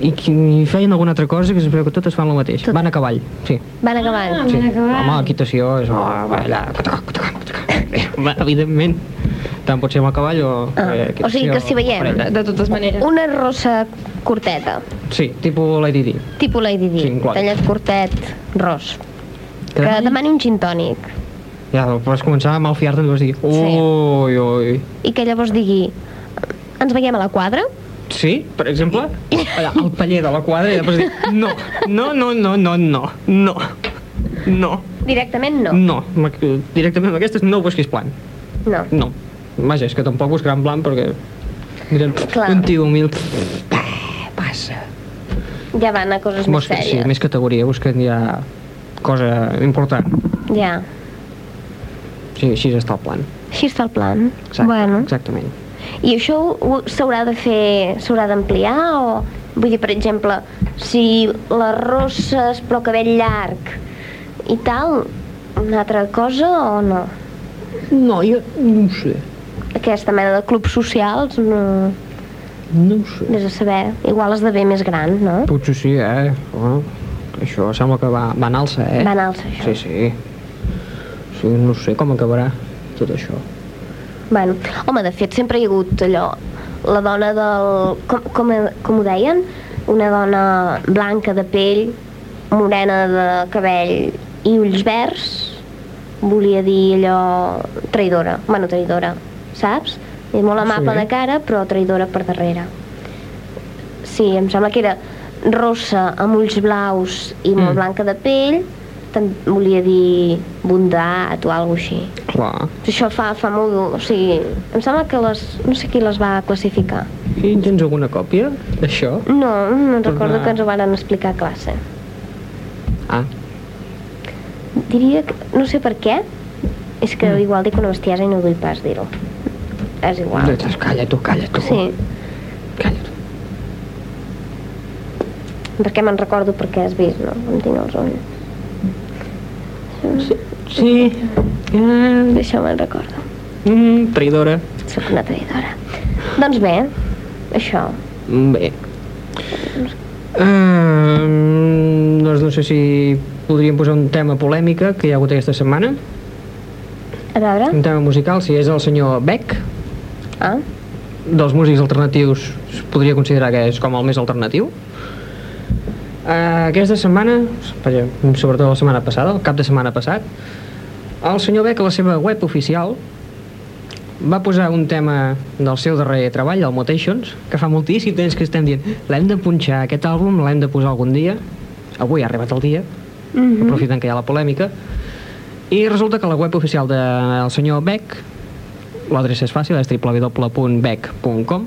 i, i feien alguna altra cosa que es veu que totes fan el mateix. Tot. Van a cavall, sí. van acabant. Ah, sí. van a cavall. Home, l'equitació és... Oh, va allà. Va, evidentment. Tant pot ser amb el cavall o... Ah, eh, o sigui que si veiem- parella. De totes maneres. Una rossa curteta, Sí, tipus Lady Di. tipus Lady Di, Sí, tallat curtet, ros. Que Que demani- un gin tònic. Ja, vas començar a malfiar-te i vas dir... Ui, ui. I que llavors digui, ens veiem a la quadra? Sí, per exemple, allà, al paller de la quadra i després dir... No, no, no, no, no, no, no, no, Directament no. no. Directament amb aquestes no busquis plan. No. No. Vaja, és que tampoc buscaran plan perquè... Miren, Clar. un tio humil... Passa. Ja van a coses més Busca, sí, sèries. més categoria, busquen ja cosa important. Ja. Sí, així està el plan. Així està el plan. Exacte, Bueno. Exactament. I això s'haurà de fer, s'haurà d'ampliar o... Vull dir, per exemple, si les rosses però cabell llarg i tal, una altra cosa o no? No, jo no ho sé. Aquesta mena de clubs socials, no... No ho sé. Vés a saber, igual esdevé més gran, no? Potser sí, eh? Oh, això sembla que va, va en alça, eh? Va en alça, això. Sí, sí. Sí, no sé com acabarà tot això. Bueno, home, de fet, sempre hi ha hagut allò, la dona del... Com, com, com ho deien? Una dona blanca de pell, morena de cabell i ulls verds, volia dir allò... traïdora. Bueno, traïdora, saps? És molt amable Sí. de cara, però traïdora per darrere. Sí, em sembla que era rossa amb ulls blaus i molt Mm. blanca de pell, volia dir bondat o alguna així. Clar. Això fa, fa molt... O sigui, em sembla que les... No sé qui les va classificar. I tens alguna còpia d'això? No, no Pues recordo que ens ho van explicar a classe. Ah, Diria que... No sé per què. És que Mm. igual dic una bestiesa i no vull pas dir-ho. És igual. doncs calla tu, calla tu. Sí, Calla tu. perquè me'n recordo perquè has vist, no? Em tinc els ulls. Sí. Eh, Això me'n recordo. mm, traïdora. Sóc una traïdora. Doncs bé, això. Bé. Uh, doncs no sé si podríem posar un tema polèmica que hi ha hagut aquesta setmana. A veure... Un tema musical, si és el senyor Beck, Ah, dels músics alternatius es podria considerar que és com el més alternatiu. Uh, aquesta setmana, sobretot la setmana passada, el cap de setmana passat, el senyor Beck a la seva web oficial va posar un tema del seu darrer treball, el Mutations, que fa moltíssim temps que estem dient l'hem de punxar aquest àlbum, l'hem de posar algun dia. Avui ha arribat el dia, mhm. aprofitant que hi ha la polèmica. I resulta que la web oficial del senyor Beck, l'adreça és fàcil, és www.beck.com,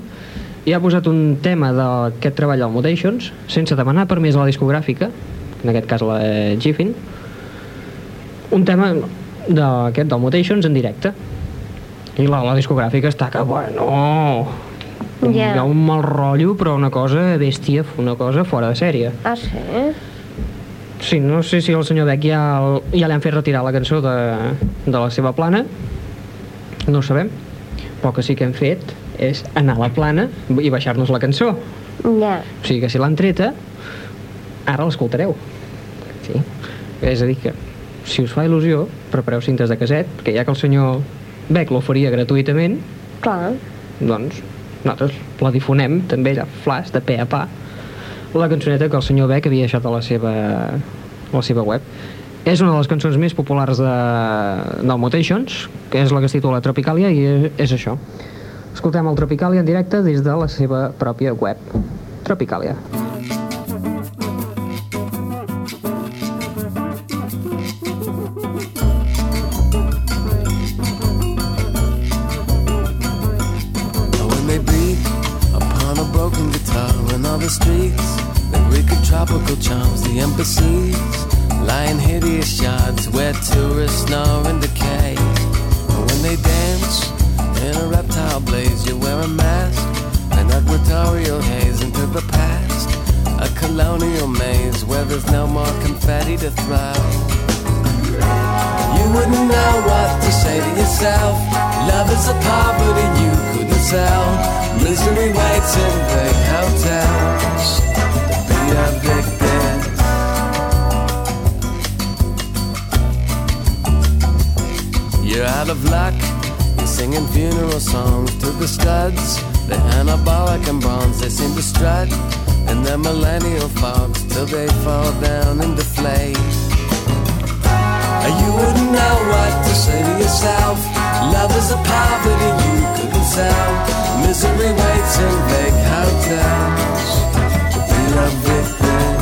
i ha posat un tema d'aquest treball al Mutations, sense demanar permís a la discogràfica, en aquest cas la Giffin, un tema d'aquest del Mutations en directe. I la, la discogràfica està que, bueno, Ja. hi ha un mal rotllo, però una cosa bèstia, una cosa fora de sèrie. Ah, sí? Sí, no sé si el senyor Beck ja, ja li han fet retirar la cançó de, de la seva plana, no ho sabem, però que sí que hem fet és anar a la plana i baixar-nos la cançó. Ja. O sigui que si l'han treta, ara l'escoltareu. Sí. És a dir que, si us fa il·lusió, prepareu cintes de caset, perquè ja que el senyor Beck l'oferia gratuïtament, Clar. doncs nosaltres la difonem també allà, flash, de pe a pa la cançoneta que el senyor Beck havia deixat a la seva, a la seva web és una de les cançons més populars de, del Mutations que és la que es titula Tropicalia i és, és això escoltem el Tropicalia en directe des de la seva pròpia web Tropicalia Misery waits big hotels to be evicted.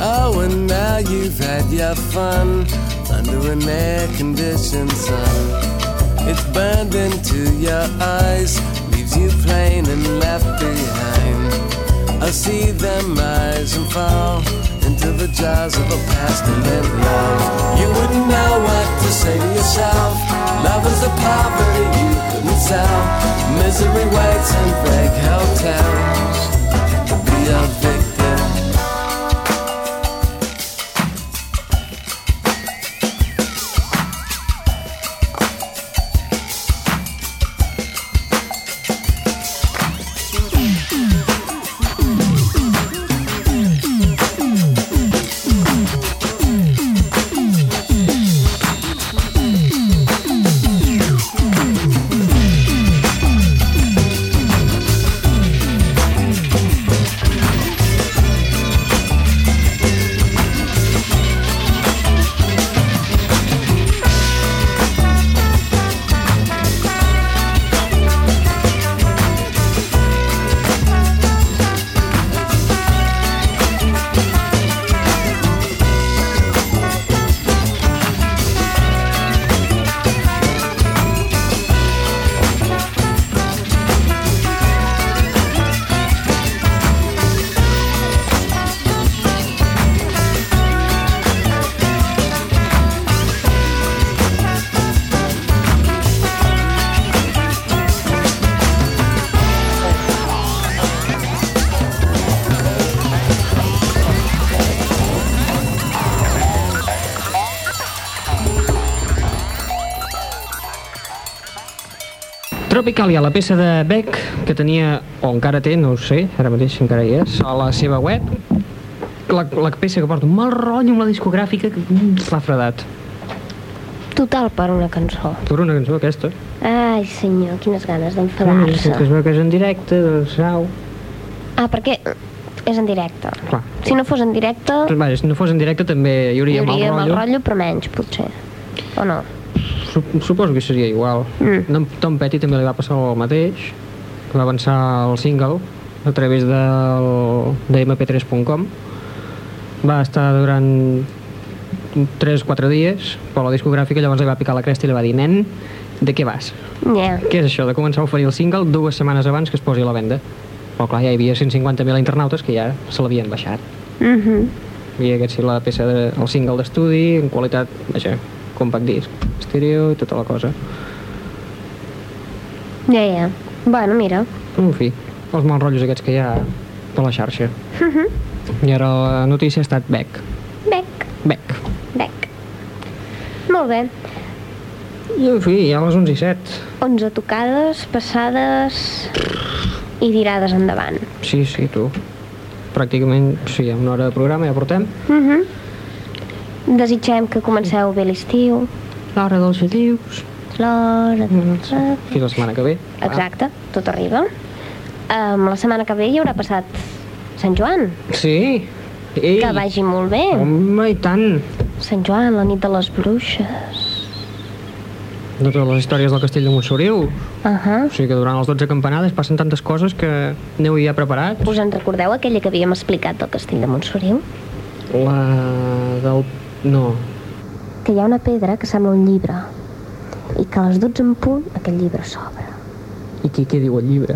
Oh, and now you've had your fun under an air-conditioned sun. It's burned into your eyes, leaves you plain and left behind. I see them rise and fall into the jaws of a past and then love. You wouldn't know what to say to yourself. Love is a poverty you couldn't sell. Misery waits in big hotels to be a victim. Tropicalia, la peça de Beck, que tenia, o encara té, no ho sé, ara mateix encara hi és, a la seva web, la, la peça que porta un mal rotllo amb la discogràfica que l'ha fredat. Total per una cançó. Per una cançó aquesta. Ai, senyor, quines ganes Que d'enfadar-se. es veu que és en directe, doncs, au. Ah, perquè és en directe. Clar. Si no fos en directe, vaja, si no fos en directe també hi hi hauria, hauria mal mal rotllo. rotllo, però menys, potser. O no? Sup- Suposo que seria igual. Mm. Mm. Tom Petty també li va passar el mateix. Va avançar el single a través del, de mp3.com. Va estar durant 3-4 dies, però la discogràfica llavors li va picar la cresta i li va dir nen, de què vas? Ja. Què és això de començar a oferir el single dues setmanes abans que es posi a la venda? Però clar, ja hi havia 150.000 internautes que ja se l'havien baixat. Mhm. I aquest sí, la peça de, el single d'estudi en qualitat, vaja, compact disc, estèreo i tota la cosa. Ja, ja. Bueno, mira. En fi, els mals rotllos aquests que hi ha per la xarxa. I ara la notícia ha estat Beck. Bec, Beck. bec. Molt bé. I en fi, ja a les 11 i 7. 11 tocades, passades i tirades endavant. Sí, sí, tu. Pràcticament, sí, una hora de programa ja portem. Mhm. Desitgem que comenceu bé l'estiu. L'hora dels gelius. L'hora... de- Fins la setmana que ve. Exacte, tot arriba. Um, la setmana que ve hi haurà passat Sant Joan. Sí. Ei, Que vagi molt bé. home, i tant. Sant Joan, la nit de les bruixes. De totes les històries del castell de Montsoriu. Uh -huh. O sigui que durant les 12 campanades passen tantes coses que aneu ja preparats. Us en recordeu aquella que havíem explicat del castell de Montsoriu? La del... No. Que hi ha una pedra que sembla un llibre. i que a les 12 en punt aquest llibre s'obre. I què, què diu el llibre?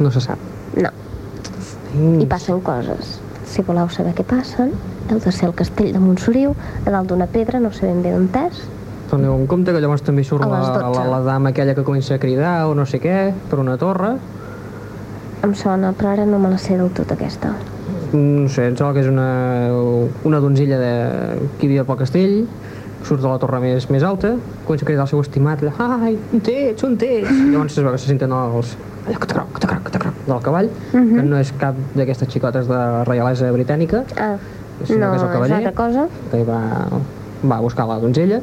No se sap. No, i passen coses. Si voleu saber què passen, heu de ser al castell de Montsoriu, a dalt d'una pedra, no sé ben bé d'on és. Teniu en compte que llavors també surt la, la, 12. la dama aquella que comença a cridar o no sé què, per una torre. Em sona, però ara no me la sé del tot aquesta. No sé, em sembla que és una, una donzilla de, que vivia pel castell, surt de la torre més, més alta, comença a cridar el seu estimat, allà, ai, on tets, on tets? Llavors es veu que se senten els, allò, que croc, que croc, que croc, del cavall, Mhm. que no és cap d'aquestes xicotes de reialesa britànica, Ah, Sinó no, que és el és cavaller. altra cosa. que va, va a buscar la donzella,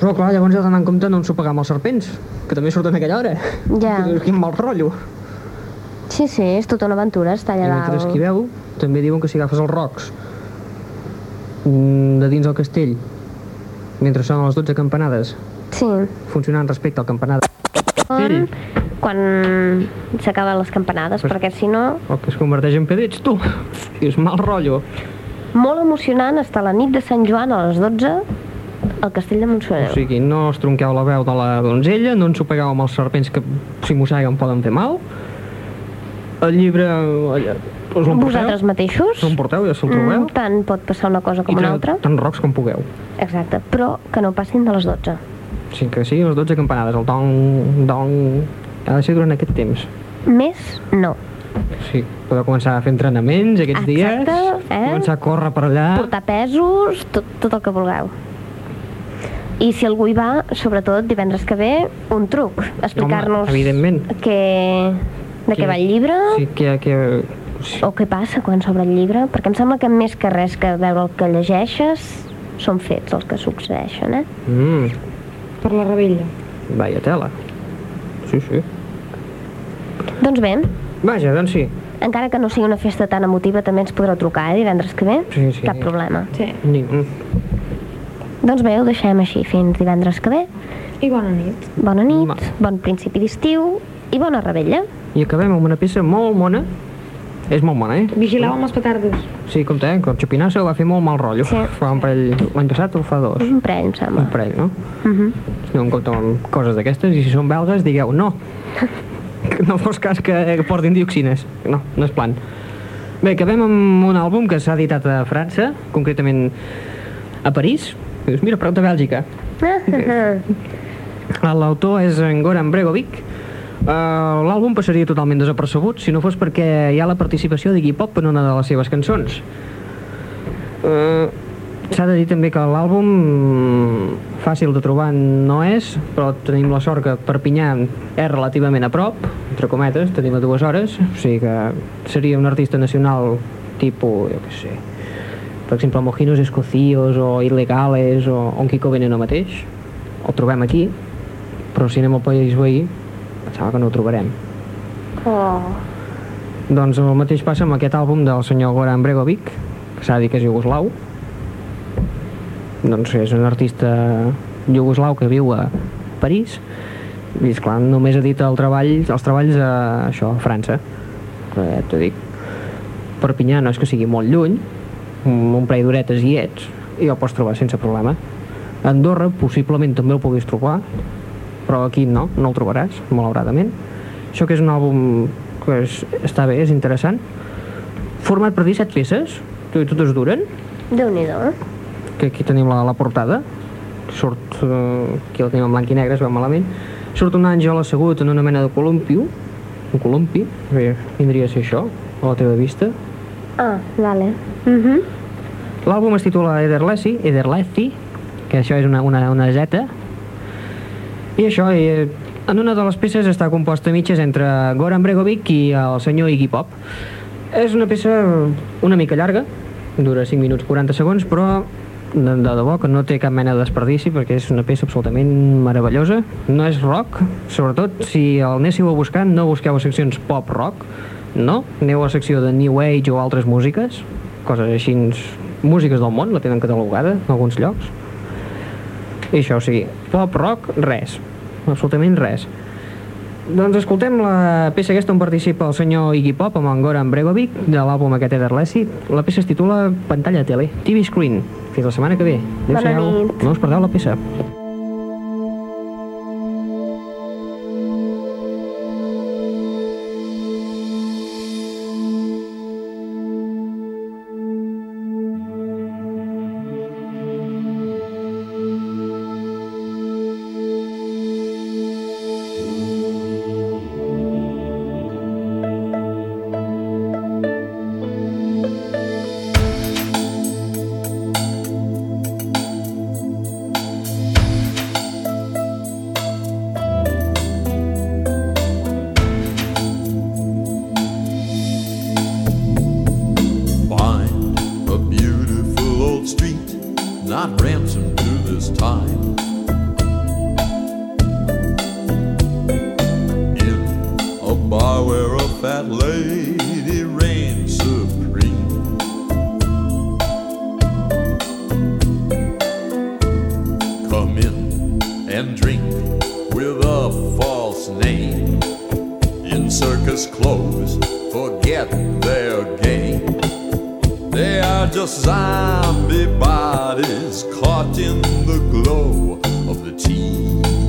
però clar, llavors heu d'anar en compte no ensopegar amb els serpents, que també surten a aquella hora. Ja. Quin mal rotllo. Sí, sí, és tota una aventura, està I allà mentre dalt. esquiveu, també diuen que si agafes els rocs mm, de dins del castell, mentre sonen les 12 campanades, Sí, funcionant respecte al campanar de on, quan s'acaben les campanades, Pues- perquè si no, o que es converteix en pedrets, tu. I és mal rotllo. molt emocionant està la nit de Sant Joan a les 12 al castell de O Montsoriu. sigui, no us tronqueu la veu de la donzella, no ensopegueu amb els serpents que si mosseguen poden fer mal. El llibre... allà, Us? Vosaltres mateixos, L'emporteu, ja se'l trobeu. mm, tant pot passar una cosa com I una altra. Tant rocs com pugueu. Exacte, però que no passin de les 12. O sigui, que siguin les 12 campanades, el dong, dong... Ha de ser durant aquest temps. Més, no. Sí, podeu començar a fer entrenaments aquests dies, Exacte, eh? començar a córrer per allà... Portar pesos, tot, tot el que vulgueu. I si algú hi va, sobretot divendres que ve, un truc. Explicar-nos Home, evidentment. què, de què va el llibre Sí, que, que, sí, o què passa quan s'obre el llibre, perquè em sembla que més que res que veure el que llegeixes són fets els que succeeixen, eh? mm, Per la rebella. vaya tela. Sí, sí. Doncs bé, Vaja, doncs sí. encara que no sigui una festa tan emotiva, també ens podreu trucar, eh, divendres que ve. Sí, sí. Cap problema. Sí. Ni, mm. Doncs bé, ho deixem així fins divendres que ve. I bona nit. Bona nit, Ma. bon principi d'estiu i bona rebella. I acabem amb una peça molt mona. És molt mona, eh? Vigileu amb els petardos. Sí, compte, eh? Que el Chupinazo va fer molt mal rotllo. Sí. Fa un parell... L'any passat o fa dos? Un parell, em sembla. Un parell, no? Uh -huh. Aneu en compte amb coses d'aquestes i si són belgues digueu no. No fos cas que, portin dioxines. No, no és plan. Bé, acabem amb un àlbum que s'ha editat a França, concretament a París. Dius, mira, prop de Bèlgica. L'autor és en Goran Bregovic. Uh, L'àlbum passaria totalment desapercebut si no fos perquè hi ha la participació d'Iggy Pop en una de les seves cançons. Uh, S'ha de dir també que l'àlbum fàcil de trobar no és, però tenim la sort que Perpinyà és relativament a prop, entre cometes, tenim a dues hores, o sigui que seria un artista nacional tipus, jo què sé, per exemple, Mojinos Escocíos o Ilegales o un Kiko Veneno mateix, el trobem aquí, però si anem al país veí, pensava que no ho trobarem. Oh. Doncs el mateix passa amb aquest àlbum del senyor Goran Bregovic, que s'ha de dir que és iugoslau. Doncs és un artista iugoslau que viu a París i, esclar, només edita el treball, els treballs a, això, a França. Però ja t'ho dic. Perpinyà no és que sigui molt lluny, un, un parell d'horetes hi ets, i el pots trobar sense problema. Andorra possiblement també el puguis trobar, però aquí no, no el trobaràs, malauradament. Això que és un àlbum que és, està bé, és interessant. Format per 17 peces, que totes duren, Déu-n'hi-do. eh? que aquí tenim la, la portada, surt, eh, aquí la tenim en blanc i negre, es veu malament, surt un àngel assegut en una mena de columpio, un columpi, bé, vindria a ser això, a la teva vista. Ah, vale. Uh -huh. L'àlbum es titula Ederlesi, Ederlesi, que això és una, una, una zeta, i això, eh, en una de les peces està composta a mitges entre Goran Bregovic i el senyor Iggy Pop. És una peça una mica llarga, dura 5 minuts 40 segons, però de, de debò que no té cap mena de desperdici perquè és una peça absolutament meravellosa. No és rock, sobretot si el anéssiu a buscar, no busqueu seccions pop-rock, no? Aneu a la secció de New Age o altres músiques, coses així, músiques del món, la tenen catalogada en alguns llocs. I això, o sigui, pop, rock, res. Absolutament res. Doncs escoltem la peça aquesta on participa el senyor Iggy Pop amb en Goran Bregovic de l'àlbum aquest Ederlesi. La peça es titula Pantalla Tele, TV Screen. Fins la setmana que ve. Adéu-siau. No us perdeu la peça. circus clothes forget their game. They are just zombie bodies caught in the glow of the TV.